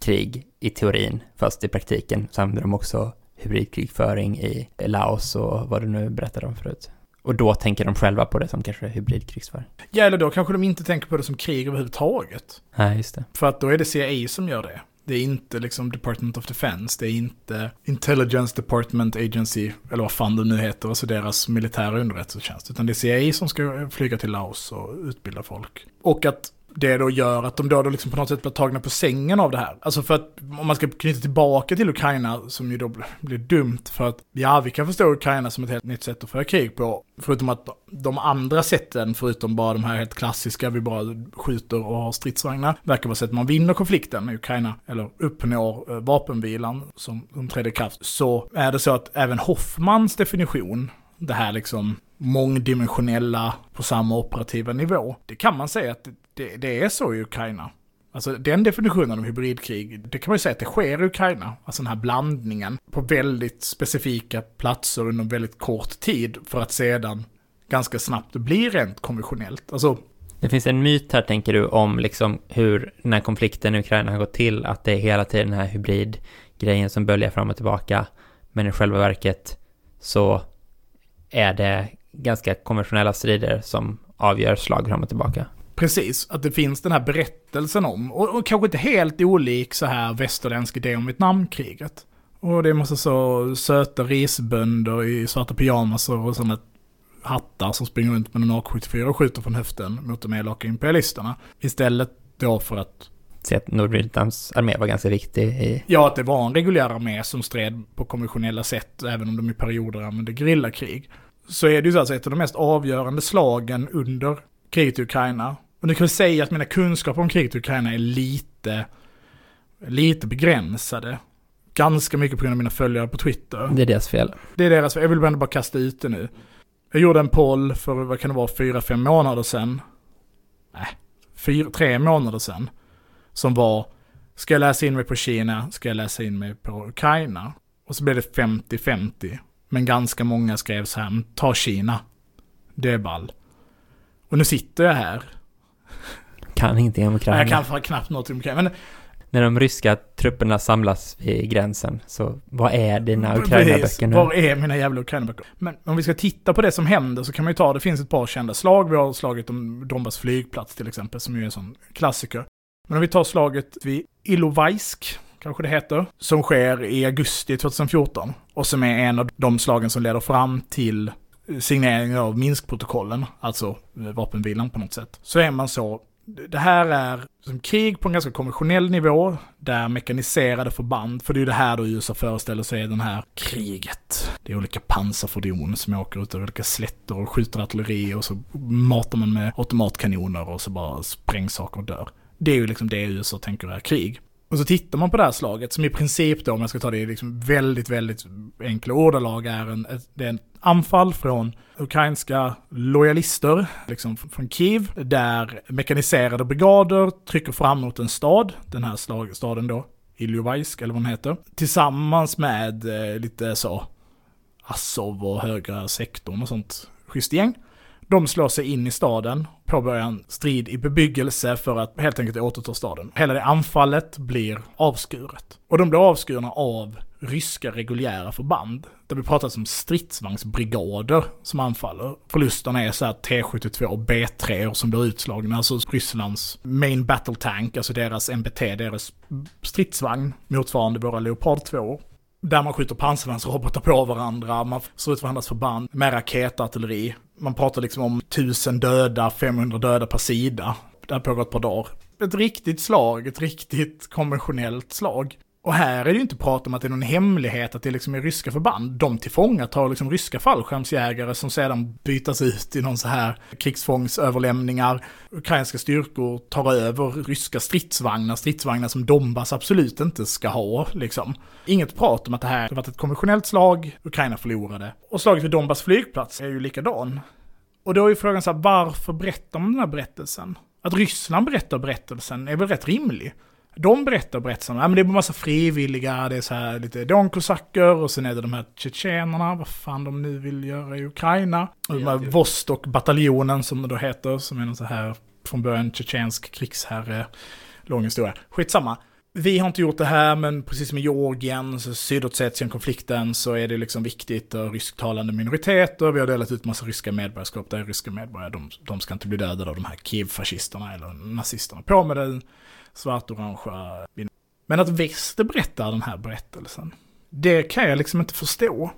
krig i teorin, fast i praktiken så använder de också hybridkrigföring i Laos och vad du nu berättade om förut. Och då tänker de själva på det som kanske hybridkrigsföring. Ja, eller då kanske de inte tänker på det som krig överhuvudtaget. Nej, just det. För att då är det CIA som gör det. Det är inte liksom Department of Defense, det är inte Intelligence Department Agency, eller vad fan det nu heter, alltså deras militära underrättelsetjänst. Utan det är CIA som ska flyga till Laos och utbilda folk. Och att det då gör att de då, då liksom på något sätt blir tagna på sängen av det här. Alltså för att om man ska knyta tillbaka till Ukraina, som ju då blir dumt för att ja, vi kan förstå Ukraina som ett helt nytt sätt att föra krig på. Förutom att de andra sätten, förutom bara de här helt klassiska, vi bara skjuter och har stridsvagnar, verkar vara sätt man vinner konflikten med Ukraina, eller uppnår eh, vapenvilan som, som trädde i kraft. Så är det så att även Hoffmans definition, det här liksom mångdimensionella på samma operativa nivå, det kan man säga att det, det, är så i Ukraina. Alltså den definitionen av hybridkrig, det kan man ju säga att det sker i Ukraina. Alltså den här blandningen på väldigt specifika platser under väldigt kort tid för att sedan ganska snabbt bli rent konventionellt. Alltså, Det finns en myt här, tänker du, om liksom hur den här konflikten i Ukraina har gått till, att det är hela tiden den här hybridgrejen som böljar fram och tillbaka, men i själva verket så är det ganska konventionella strider som avgör slag fram och tillbaka. Precis, att det finns den här berättelsen om, och, och kanske inte helt olik så här västerländsk idé om Vietnamkriget. Och det är massa så söta risbönder i svarta pyjamaser och sådana hattar som springer runt med en AK74 och skjuter från höften mot de elaka imperialisterna. Istället då för att, Se att Nordvietnams armé var ganska viktig i... ja att det var en reguljär armé som stred på konventionella sätt, även om de i perioder använde gerillakrig. Så är det ju så alltså ett av de mest avgörande slagen under kriget i Ukraina. Och nu kan jag säga att mina kunskaper om kriget i Ukraina är lite, lite begränsade. Ganska mycket på grund av mina följare på Twitter. Det är deras fel. Det är deras, jag vill ändå bara kasta ut det nu. Jag gjorde en poll för, vad kan det vara, fyra, fem månader sedan. Nej, fyra, tre månader sedan. Som var, ska jag läsa in mig på Kina, ska jag läsa in mig på Ukraina? Och så blev det 50-50. Men ganska många skrev så här, "Men ta Kina. Det är ball. Och nu sitter jag här. Kan inte om Ukraina. Jag kan knappt något om Ukraina. Men När de ryska trupperna samlas vid gränsen, så vad är dina. Ukraina-böcker nu? Var är mina jävla Ukraina-böcker? Men om vi ska titta på det som händer så kan man ju ta, det finns ett par kända slag. Vi har slaget om Donbass flygplats till exempel, som ju är en sån klassiker. Men om vi tar slaget vid Ilovaisk, kanske det heter, som sker i augusti 2014. Och som är en av de slagen som leder fram till signeringen av Minskprotokollen, alltså eh, vapenvilan på något sätt. Så är man så, det här är som krig på en ganska konventionell nivå, där mekaniserade förband, för det är ju det här då USA föreställer sig är den här kriget. Det är olika pansarfordon som åker ut över olika slätter och skjuter artilleri och så matar man med automatkanoner och så bara sprängs saker och dör. Det är ju liksom det USA tänker är krig. Och så tittar man på det här slaget som i princip då, om jag ska ta det i liksom väldigt, väldigt enkla ordalag, är en, det är en anfall från ukrainska lojalister, liksom från Kiev, där mekaniserade brigader trycker fram mot en stad, den här slag, staden då, Iljovajsk eller vad den heter, tillsammans med eh, lite så Azov och högra sektorn och sånt schysst gäng. De slår sig in i staden, påbörjar en strid i bebyggelse för att helt enkelt återta staden. Hela det anfallet blir avskuret. Och de blir avskurna av ryska reguljära förband. Där vi pratar om stridsvagnsbrigader som anfaller. Förlusterna är så här T72 och B3 som blir utslagna, alltså Rysslands main battle tank, alltså deras MBT, deras stridsvagn, motsvarande våra Leopard 2. Där man skjuter pansarvärnsrobotar på varandra, man slår ut varandras förband med raketartilleri. Man pratar liksom om 1000 döda, 500 döda per sida. Det har pågått ett par dagar. Ett riktigt slag, ett riktigt konventionellt slag. Och här är det ju inte prat om att det är någon hemlighet att det liksom är ryska förband. De tillfångatar liksom ryska fallskärmsjägare som sedan bytas ut i någon så här krigsfångsöverlämningar. Ukrainska styrkor tar över ryska stridsvagnar, stridsvagnar som Donbass absolut inte ska ha liksom. Inget prat om att det här har varit ett konventionellt slag, Ukraina förlorade. Och slaget vid Donbass flygplats är ju likadan. Och då är ju frågan så här, varför berättar man den här berättelsen? Att Ryssland berättar berättelsen är väl rätt rimlig? De berättar berättelserna, ja, men det är en massa frivilliga, det är så här lite donkosacker och sen är det de här tjetjenerna, vad fan de nu vill göra i Ukraina. Och de här Vostok-bataljonen som det då heter, som är någon så här från början tjetjensk krigsherre, lång historia. Skitsamma. Vi har inte gjort det här, men precis som i Georgien, Sydossetien-konflikten, så är det liksom viktigt och rysktalande minoriteter. Vi har delat ut massa ryska medborgarskap där är ryska medborgare, de, de ska inte bli dödade av de här Kiev-fascisterna eller nazisterna. På med den svart-orangea Men att väster berättar den här berättelsen, det kan jag liksom inte förstå.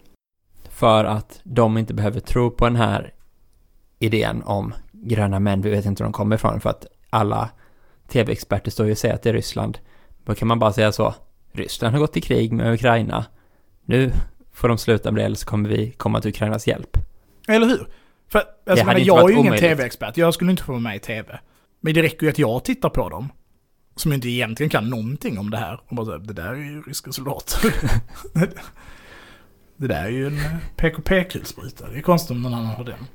För att de inte behöver tro på den här idén om gröna män, vi vet inte var de kommer ifrån, för att alla tv-experter står ju och säger att det är Ryssland. Då kan man bara säga så, Ryssland har gått i krig med Ukraina, nu får de sluta med det eller så kommer vi komma till Ukrainas hjälp. Eller hur? För alltså, jag, jag är ju ingen tv-expert, jag skulle inte få vara med i tv. Men det räcker ju att jag tittar på dem som inte egentligen kan någonting om det här. Och bara så, det där är ju ryska soldater. det där är ju en PKP-kulspruta. Det är konstigt om någon annan har den.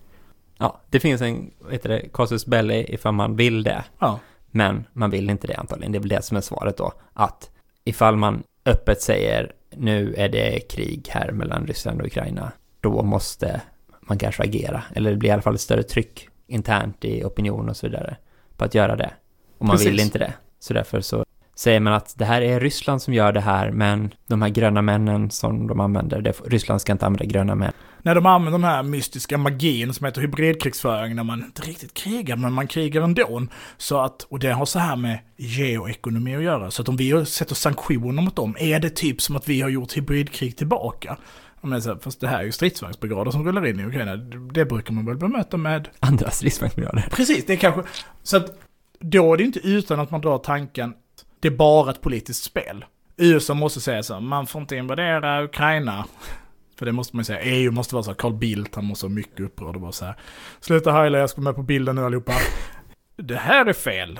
Ja, det finns en, vad heter det, casus belli ifall man vill det. Ja. Men man vill inte det antagligen. Det är väl det som är svaret då. Att ifall man öppet säger nu är det krig här mellan Ryssland och Ukraina, då måste man kanske agera. Eller det blir i alla fall ett större tryck internt i opinion och så vidare på att göra det. Och man Precis. vill inte det. Så därför så säger man att det här är Ryssland som gör det här, men de här gröna männen som de använder, det, Ryssland ska inte använda gröna män. När de använder den här mystiska magin som heter hybridkrigsföring, när man inte riktigt krigar, men man krigar ändå. Så att, och det har så här med geoekonomi att göra, så att om vi sätter sanktioner mot dem, är det typ som att vi har gjort hybridkrig tillbaka? Men så, fast det här är ju stridsvagnsbrigader som rullar in i Ukraina. Det brukar man väl bemöta med... Andra stridsvagnsbrigader. Precis, det är kanske... Så att då är det inte utan att man drar tanken, det är bara ett politiskt spel. USA måste säga så, man får inte invadera Ukraina. För det måste man ju säga, EU måste vara så, Carl Bildt, han måste vara mycket upprörd och bara så här. Sluta heila, jag ska med på bilden nu allihopa. Det här är fel.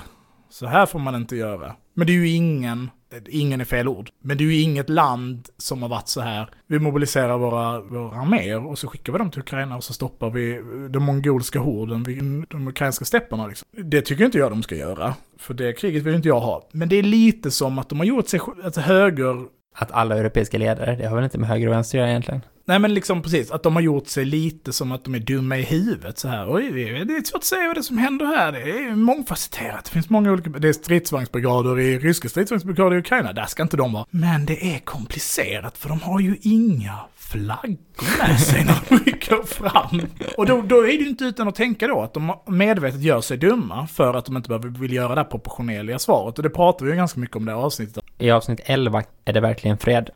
Så här får man inte göra. Men det är ju ingen ingen är fel ord. Men det är ju inget land som har varit så här, vi mobiliserar våra, våra arméer och så skickar vi dem till Ukraina och så stoppar vi eh, den mongolska horden vid de ukrainska stäpperna. Liksom. Det tycker inte jag de ska göra, för det kriget vill inte jag ha. Men det är lite som att de har gjort sig, ett alltså höger... Att alla europeiska ledare, det har väl inte med höger och vänster att göra egentligen? Nej men liksom precis, att de har gjort sig lite som att de är dumma i huvudet så här. Oj, det är svårt att säga vad det är som händer här. Det är mångfacetterat. Det finns många olika, det är stridsvagnsbrigader i ryska stridsvagnsbrigader i Ukraina. Där ska inte de vara. Men det är komplicerat för de har ju inga flaggor med sig när de rycker fram. Och då, då är det ju inte utan att tänka då att de medvetet gör sig dumma för att de inte behöver vill göra det här proportionerliga svaret. Och det pratar vi ju ganska mycket om det här avsnittet. I avsnitt 11 är det verkligen fred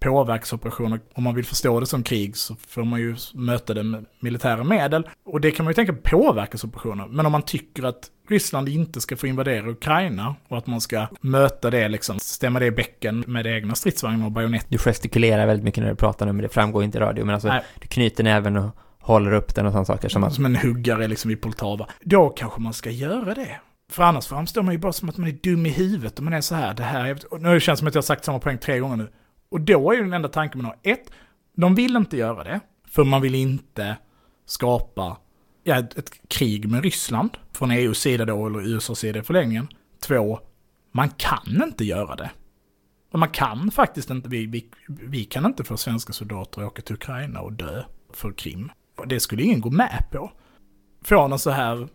påverksoperationer, om man vill förstå det som krig så får man ju möta det med militära medel. Och det kan man ju tänka på påverkansoperationer. Men om man tycker att Ryssland inte ska få invadera Ukraina och att man ska möta det liksom, stämma det i bäcken med egna stridsvagnar och bajonett. Du gestikulerar väldigt mycket när du pratar nu, men det framgår inte i radio. Men alltså, Nej. du knyter näven och håller upp den och sådana saker. Som, att... som en huggare liksom i Poltava. Då kanske man ska göra det. För annars framstår man ju bara som att man är dum i huvudet om man är så här, det här, nu har det som att jag har sagt samma poäng tre gånger nu. Och då är ju den enda tanken man har, ett, de vill inte göra det, för man vill inte skapa ja, ett, ett krig med Ryssland, från EUs sida då, eller USAs sida i förlängningen. Två, man kan inte göra det. Och man kan faktiskt inte, vi, vi, vi kan inte få svenska soldater att åka till Ukraina och dö för Krim. Det skulle ingen gå med på. Från en så här...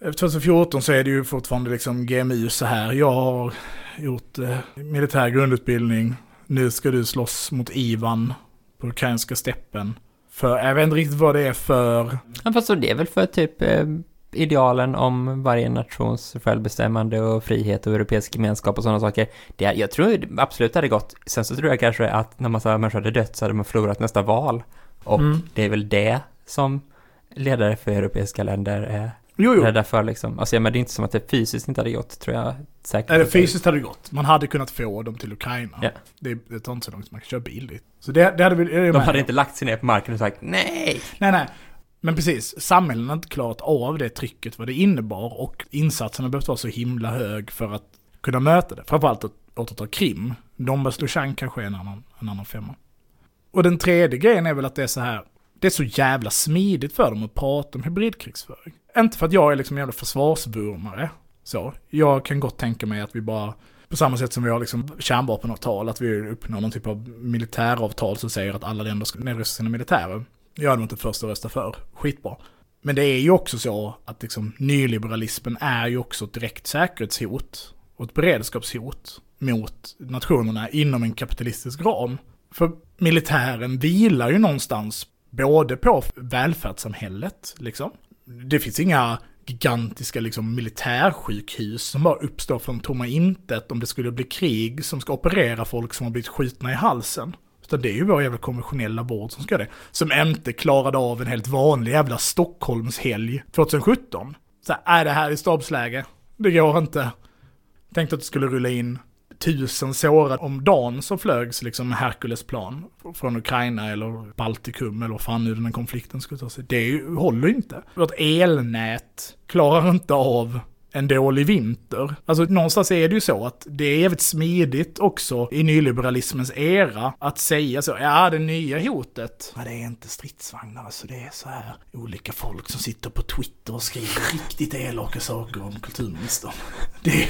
Eh, 2014 så är det ju fortfarande liksom GMU så här. Jag har gjort eh, militär grundutbildning. Nu ska du slåss mot Ivan på ukrainska steppen. För jag vet inte riktigt vad det är för... Ja, fast så det är väl för typ eh, idealen om varje nations självbestämmande och frihet och europeisk gemenskap och sådana saker. Det, jag tror absolut det hade gått. Sen så tror jag kanske att när massa människor hade dött så hade man förlorat nästa val. Och Mm. det är väl det som ledare för europeiska länder är Jo, jo. rädda för liksom. Alltså, ja, men det är inte som att det fysiskt inte hade gått, tror jag säkert. Eller fysiskt hade det gått. Man hade kunnat få dem till Ukraina. Ja. Det, det tar inte så långt man kan köra bil dit. Så det, det hade vi... jag De hade inte lagt sig ner på marken och sagt nej. Nej, nej. Men precis, samhällen har inte klarat av det trycket, vad det innebar och insatserna behövt vara så himla hög för att kunna möta det. Framförallt att återta Krim. Donbass Lushan kanske är en annan, en annan femma. Och den tredje grejen är väl att det är så här, det är så jävla smidigt för dem att prata om hybridkrigsföring. Inte för att jag är liksom en jävla försvarsvurmare, så. Jag kan gott tänka mig att vi bara, på samma sätt som vi har liksom kärnvapenavtal, att vi uppnår någon typ av militäravtal som säger att alla länder ska nedrusta sina militärer. Jag är nog inte först att rösta för. Skitbra. Men det är ju också så att liksom nyliberalismen är ju också ett direkt säkerhetshot och ett beredskapshot mot nationerna inom en kapitalistisk ram. För militären vilar ju någonstans både på välfärdssamhället, liksom. Det finns inga gigantiska liksom, militärsjukhus som bara uppstår från tomma intet om det skulle bli krig som ska operera folk som har blivit skjutna i halsen. Utan det är ju vår jävla konventionella vård som ska det. Som inte klarade av en helt vanlig jävla Stockholmshelg 2017. Så här, är det här i stabsläge? Det går inte. Tänkte att det skulle rulla in tusen sårade om dagen så flögs liksom Herkulesplan från Ukraina eller Baltikum eller vad fan nu den här konflikten skulle ta sig. Det håller ju inte. Vårt elnät klarar inte av en dålig vinter. Alltså någonstans är det ju så att det är jävligt smidigt också i nyliberalismens era att säga så, ja det nya hotet, ja, det är inte stridsvagnar, alltså det är så här olika folk som sitter på Twitter och skriver riktigt elaka saker om kulturministern. Det,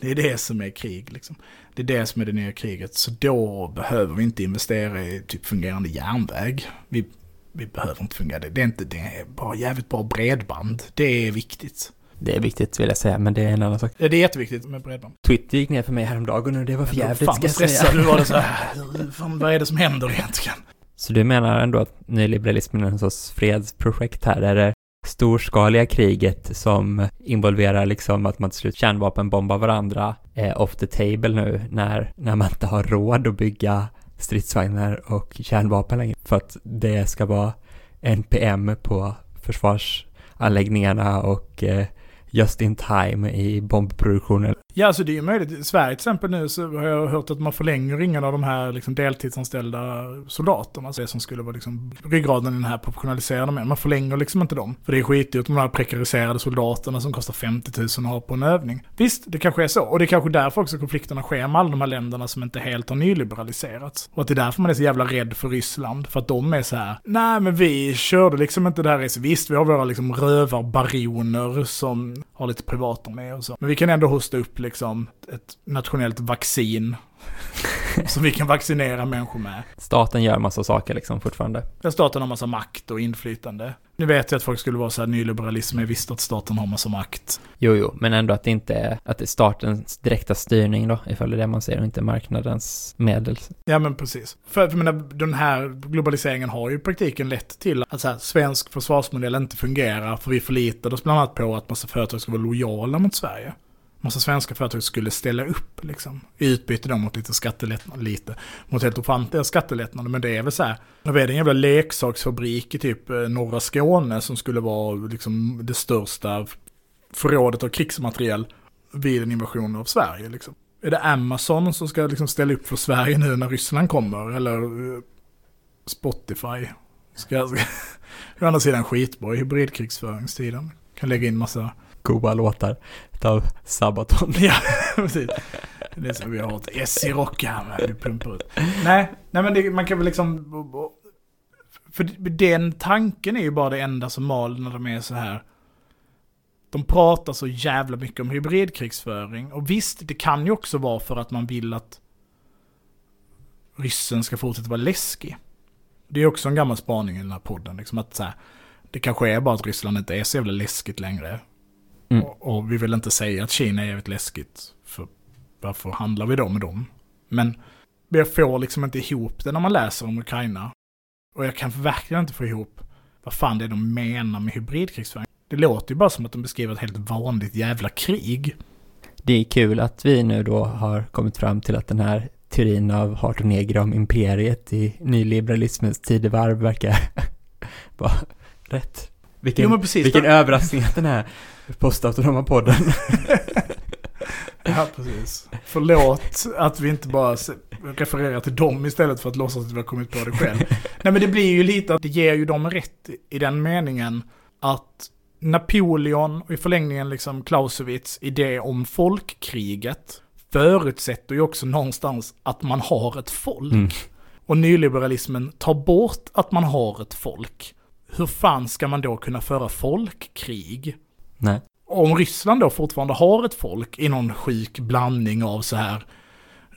det är det som är krig liksom. Det är det som är det nya kriget. Så då behöver vi inte investera i typ fungerande järnväg. Vi, vi behöver inte fungera det. Det är, inte, det är bara jävligt bra bredband. Det är viktigt. Det är viktigt vill jag säga, men det är en annan sak. Ja, det är jätteviktigt med bredband. Twitter gick ner för mig häromdagen och det var för jävligt Fan ska jag stressad du var. Det så här, fan, vad är det som händer egentligen? Så du menar ändå att nyliberalismen är en sorts fredsprojekt här? Är det storskaliga kriget som involverar liksom att man till slut kärnvapenbombar varandra är off the table nu när, när man inte har råd att bygga stridsvagnar och kärnvapen längre för att det ska vara NPM på försvarsanläggningarna och eh, just in time i bombproduktionen. Ja, alltså det är ju möjligt. I Sverige till exempel nu så har jag hört att man förlänger ingen av de här liksom deltidsanställda soldaterna. Alltså, det som skulle vara liksom ryggraden i den här professionaliserade med. Man förlänger liksom inte dem. För det är skitdyrt de här prekariserade soldaterna som kostar 50 000 att ha på en övning. Visst, det kanske är så. Och det är kanske därför också konflikterna sker med alla de här länderna som inte helt har nyliberaliserats. Och att det är därför man är så jävla rädd för Ryssland. För att de är så här, nej men vi körde liksom inte det här resan. Visst, vi har våra liksom rövarbaroner som har lite privata med och så. Men vi kan ändå hosta upp liksom ett nationellt vaccin. som vi kan vaccinera människor med. Staten gör massa saker liksom fortfarande. Där staten har massa makt och inflytande. Nu vet jag att folk skulle vara så här nyliberalism är visst att staten har massa makt. Jo, jo, men ändå att det inte är, att det är statens direkta styrning då, ifall det är det man ser och inte marknadens medel. Ja men precis. För, för jag menar, den här globaliseringen har ju i praktiken lett till att så här, svensk försvarsmodell inte fungerar för vi förlitade oss bland annat på att massa företag ska vara lojala mot Sverige. Massa svenska företag skulle ställa upp liksom. I utbyte då mot lite skattelättnader, lite. Mot helt ofantliga skattelättnader. Men det är väl så här. Vad är det en jävla leksaksfabrik i typ eh, norra Skåne som skulle vara liksom det största förrådet av krigsmateriel vid en invasion av Sverige liksom. Är det Amazon som ska liksom ställa upp för Sverige nu när Ryssland kommer? Eller eh, Spotify? Ska, ska, å andra sidan skitbra i hybridkrigsföringstiden. Kan lägga in massa Goa låtar utav Sabaton. Ja, precis. Det är som vi har ett i rock här med, du pumpar ut. Nej, nej men det, man kan väl liksom... För den tanken är ju bara det enda som mal när de är så här. De pratar så jävla mycket om hybridkrigsföring. Och visst, det kan ju också vara för att man vill att ryssen ska fortsätta vara läskig. Det är också en gammal spaning i den här podden. Liksom att så här, Det kanske är bara att Ryssland inte är så jävla läskigt längre. Mm. Och, och vi vill inte säga att Kina är jävligt läskigt. För varför handlar vi då med dem? Men jag får liksom inte ihop det när man läser om Ukraina. Och jag kan verkligen inte få ihop vad fan det är de menar med hybridkrigsföring. Det låter ju bara som att de beskriver ett helt vanligt jävla krig. Det är kul att vi nu då har kommit fram till att den här teorin av Hart och Negra om imperiet i nyliberalismens tidevarv verkar vara rätt. Vilken, Jo, precis. vilken överraskning att den här postautonoma podden. Ja, precis. Förlåt att vi inte bara refererar till dem istället för att låtsas att vi har kommit på det själv. Nej men det blir ju lite att det ger ju dem rätt i den meningen att Napoleon och i förlängningen liksom Clausewitz idé om folkkriget förutsätter ju också någonstans att man har ett folk. Mm. Och nyliberalismen tar bort att man har ett folk. Hur fan ska man då kunna föra folkkrig? Nej. om Ryssland då fortfarande har ett folk i någon sjuk blandning av så här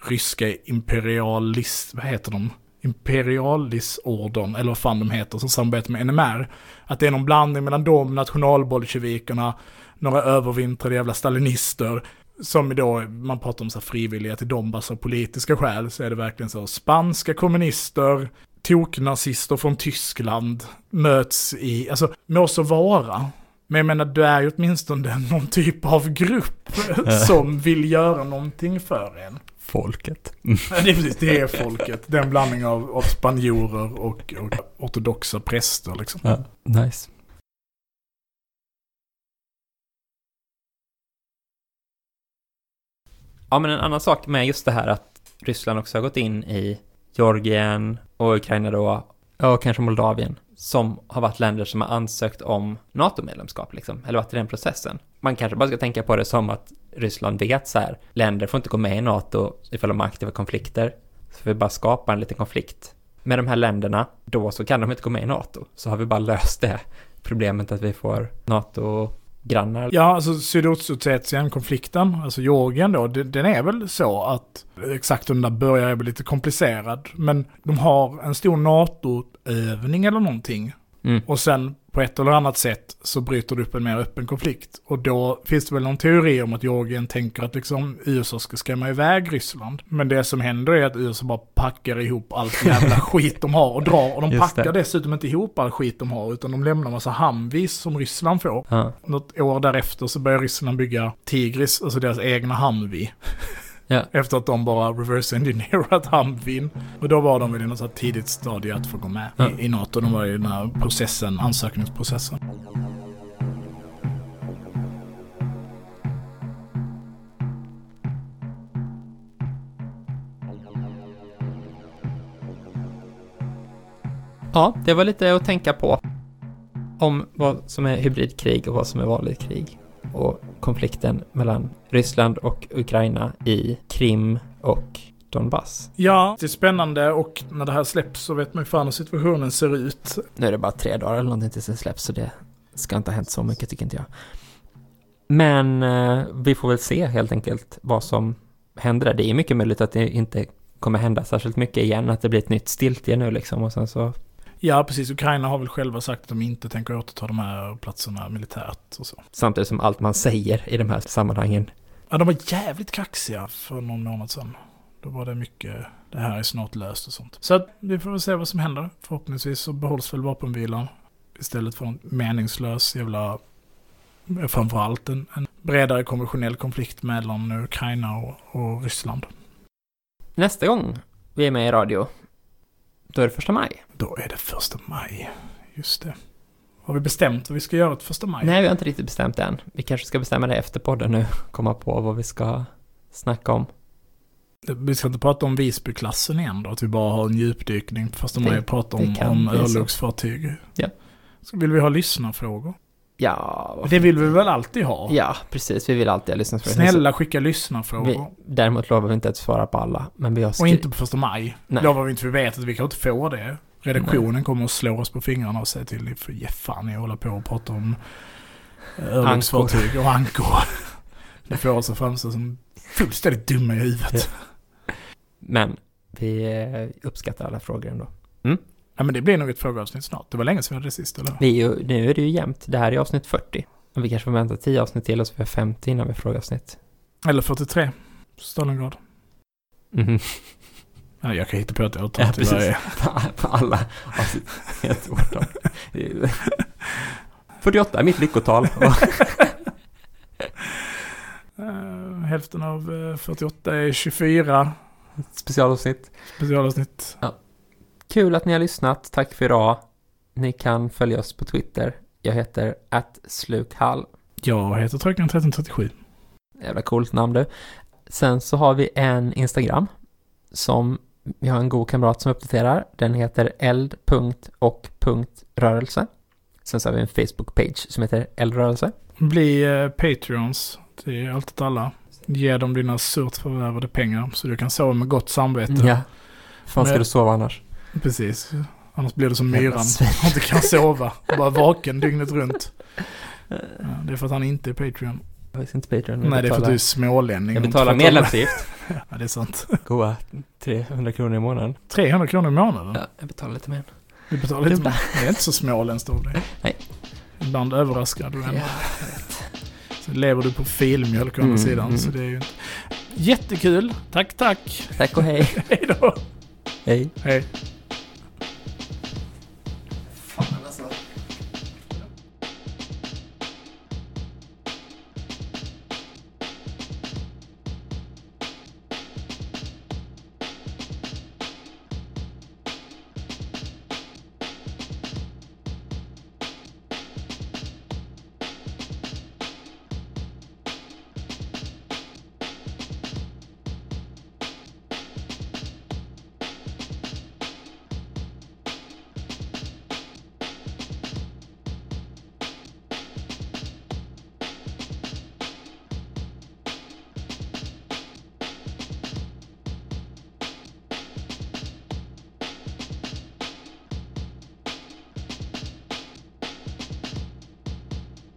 ryska imperialist, vad heter de? Imperialisordern, eller vad fan de heter, som samarbetar med NMR. Att det är någon blandning mellan dem, nationalbolsjevikerna, några övervintrade jävla stalinister, som då, man pratar om så här frivilliga till Donbass av politiska skäl, så är det verkligen så spanska kommunister, toknazister från Tyskland möts i, alltså må så vara. Men jag menar, du är ju åtminstone någon typ av grupp som vill göra någonting för en. Folket. Det är precis, det är folket. Den blandning av, av spanjorer och, och ortodoxa präster liksom. Ja, nice. Ja, men en annan sak med just det här att Ryssland också har gått in i Georgien och Ukraina då, och kanske Moldavien, som har varit länder som har ansökt om NATO-medlemskap, liksom, eller varit i den processen. Man kanske bara ska tänka på det som att Ryssland vet så här, länder får inte gå med i NATO ifall de har aktiva konflikter, så vi bara skapar en liten konflikt med de här länderna, då så kan de inte gå med i NATO. Så har vi bara löst det problemet att vi får NATO NATO-grannar. Ja, alltså Sydossetien-konflikten, alltså Georgien då, den är väl så att exakt hur den där börjar är väl lite komplicerad. Men de har en stor NATO-övning eller någonting. Mm. Och sen på ett eller annat sätt så bryter det upp en mer öppen konflikt. Och då finns det väl någon teori om att Georgien tänker att liksom USA ska skrämma iväg Ryssland. Men det som händer är att USA bara packar ihop allt jävla skit de har och drar. Och de Just packar det. dessutom inte ihop all skit de har utan de lämnar massa Humvees som Ryssland får. Ja. Något år därefter så börjar Ryssland bygga Tigris, alltså deras egna Humvee. Ja. Efter att de bara reverse engineerat Humveen. Och då var de väl i något så tidigt stadie att få gå med Ja. i, i NATO. De var i den här processen, ansökningsprocessen. ja, det var lite att tänka på om vad som är hybridkrig och vad som är vanligt krig. Och konflikten mellan Ryssland och Ukraina i Krim och Donbass. Ja, det är spännande och när det här släpps så vet man ju fan hur situationen ser ut. Nu är det bara tre dagar eller någonting tills det släpps, så det ska inte ha hänt så mycket tycker inte jag. Men eh, vi får väl se helt enkelt vad som händer där. Det är mycket möjligt att det inte kommer hända särskilt mycket igen, att det blir ett nytt stiltje nu liksom och sen så... Ja, precis. Ukraina har väl själva sagt att de inte tänker återta de här platserna militärt och så. Samtidigt som allt man säger i de här sammanhangen. Ja, de var jävligt kaxiga för någon månad sedan. Då var det mycket, det här är snart löst och sånt. Så att vi får väl se vad som händer. Förhoppningsvis så behålls väl vapenvilan istället för en meningslös jävla, framförallt en, en bredare konventionell konflikt mellan Ukraina och, och Ryssland. Nästa gång vi är med i radio, då är det första maj. Då är det första maj. Just det. Har vi bestämt vad vi ska göra till första maj? Nej, vi har inte riktigt bestämt än. Vi kanske ska bestämma det efter podden nu, komma på vad vi ska snacka om. Vi ska inte prata om Visbyklassen igen då? Att vi bara har en djupdykning på första maj och pratar det om, om örlogsfartyg. Ja. Så vill vi ha lyssnarfrågor? Ja, Det vill vi väl alltid ha? Ja, precis. Vi vill alltid ha lyssnat Snälla skicka Vi, lyssnarfrågor. däremot lovar vi inte att svara på alla, men vi har Och inte på första maj. Nej. Lovar vi inte, vi vet att vi kan inte få det. Redaktionen kommer att slå oss på fingrarna och säga till för ge fan i att hålla på och prata om eh, örlogsfartyg och ankor. Det får oss att framstå som fullständigt dumma i huvudet. Men vi eh, uppskattar alla frågor ändå. Ja men det blir nog ett frågeavsnitt snart. Det var länge sedan vi hade det sist, eller? Vi är ju, nu är det ju jämnt. Det här är avsnitt 40. Och vi kanske får vänta 10 avsnitt till och så får vi 50 innan vi får frågeavsnitt. Eller 43. Stalingrad. Mhm. Ja, jag kan hitta på ett årtal Ja, till varje. På alla avsnitt. Ett årtal. Det är ju- 48 är mitt lyckotal. Eh, hälften av eh, 48 är 24 Specialavsnitt. specialavsnitt. Kul att ni har lyssnat. Tack för idag. Ni kan följa oss på Twitter. Jag heter @slukhall. Jag heter Tröken 1337. Jävla coolt namn du. Sen så har vi en Instagram som vi har en god kamrat som uppdaterar. Den heter eld.och.rörelse. Sen så har vi en Facebook-page som heter eldrörelse. Bli eh, Patreons till allt åt alla. Ge dem dina surt förvärvade pengar så du kan sova med gott samvete. Ja. Fan ska Men- du sova annars? Precis. Annars blir du som myran. Han inte kan sova. Bara vaken dygnet runt. Ja, det är för att han inte är Patreon. Jag är inte Patreon. Nej, det är för att betalar- du är smålänning. Jag betalar medlemsavgift. Ja, det är sant. Goa 300 kronor i månaden. 300 kronor i månaden. Ja, jag betalar lite mer. Du betalar lite mer. Det är inte så småländskt av dig. Nej. Ibland överraskar du ändå. Ja, Så lever du på filmjölk å Mm, andra sidan. mm. Så det är ju inte... Jättekul. Tack, tack. tack och hej. Hej då. Hej. Hej.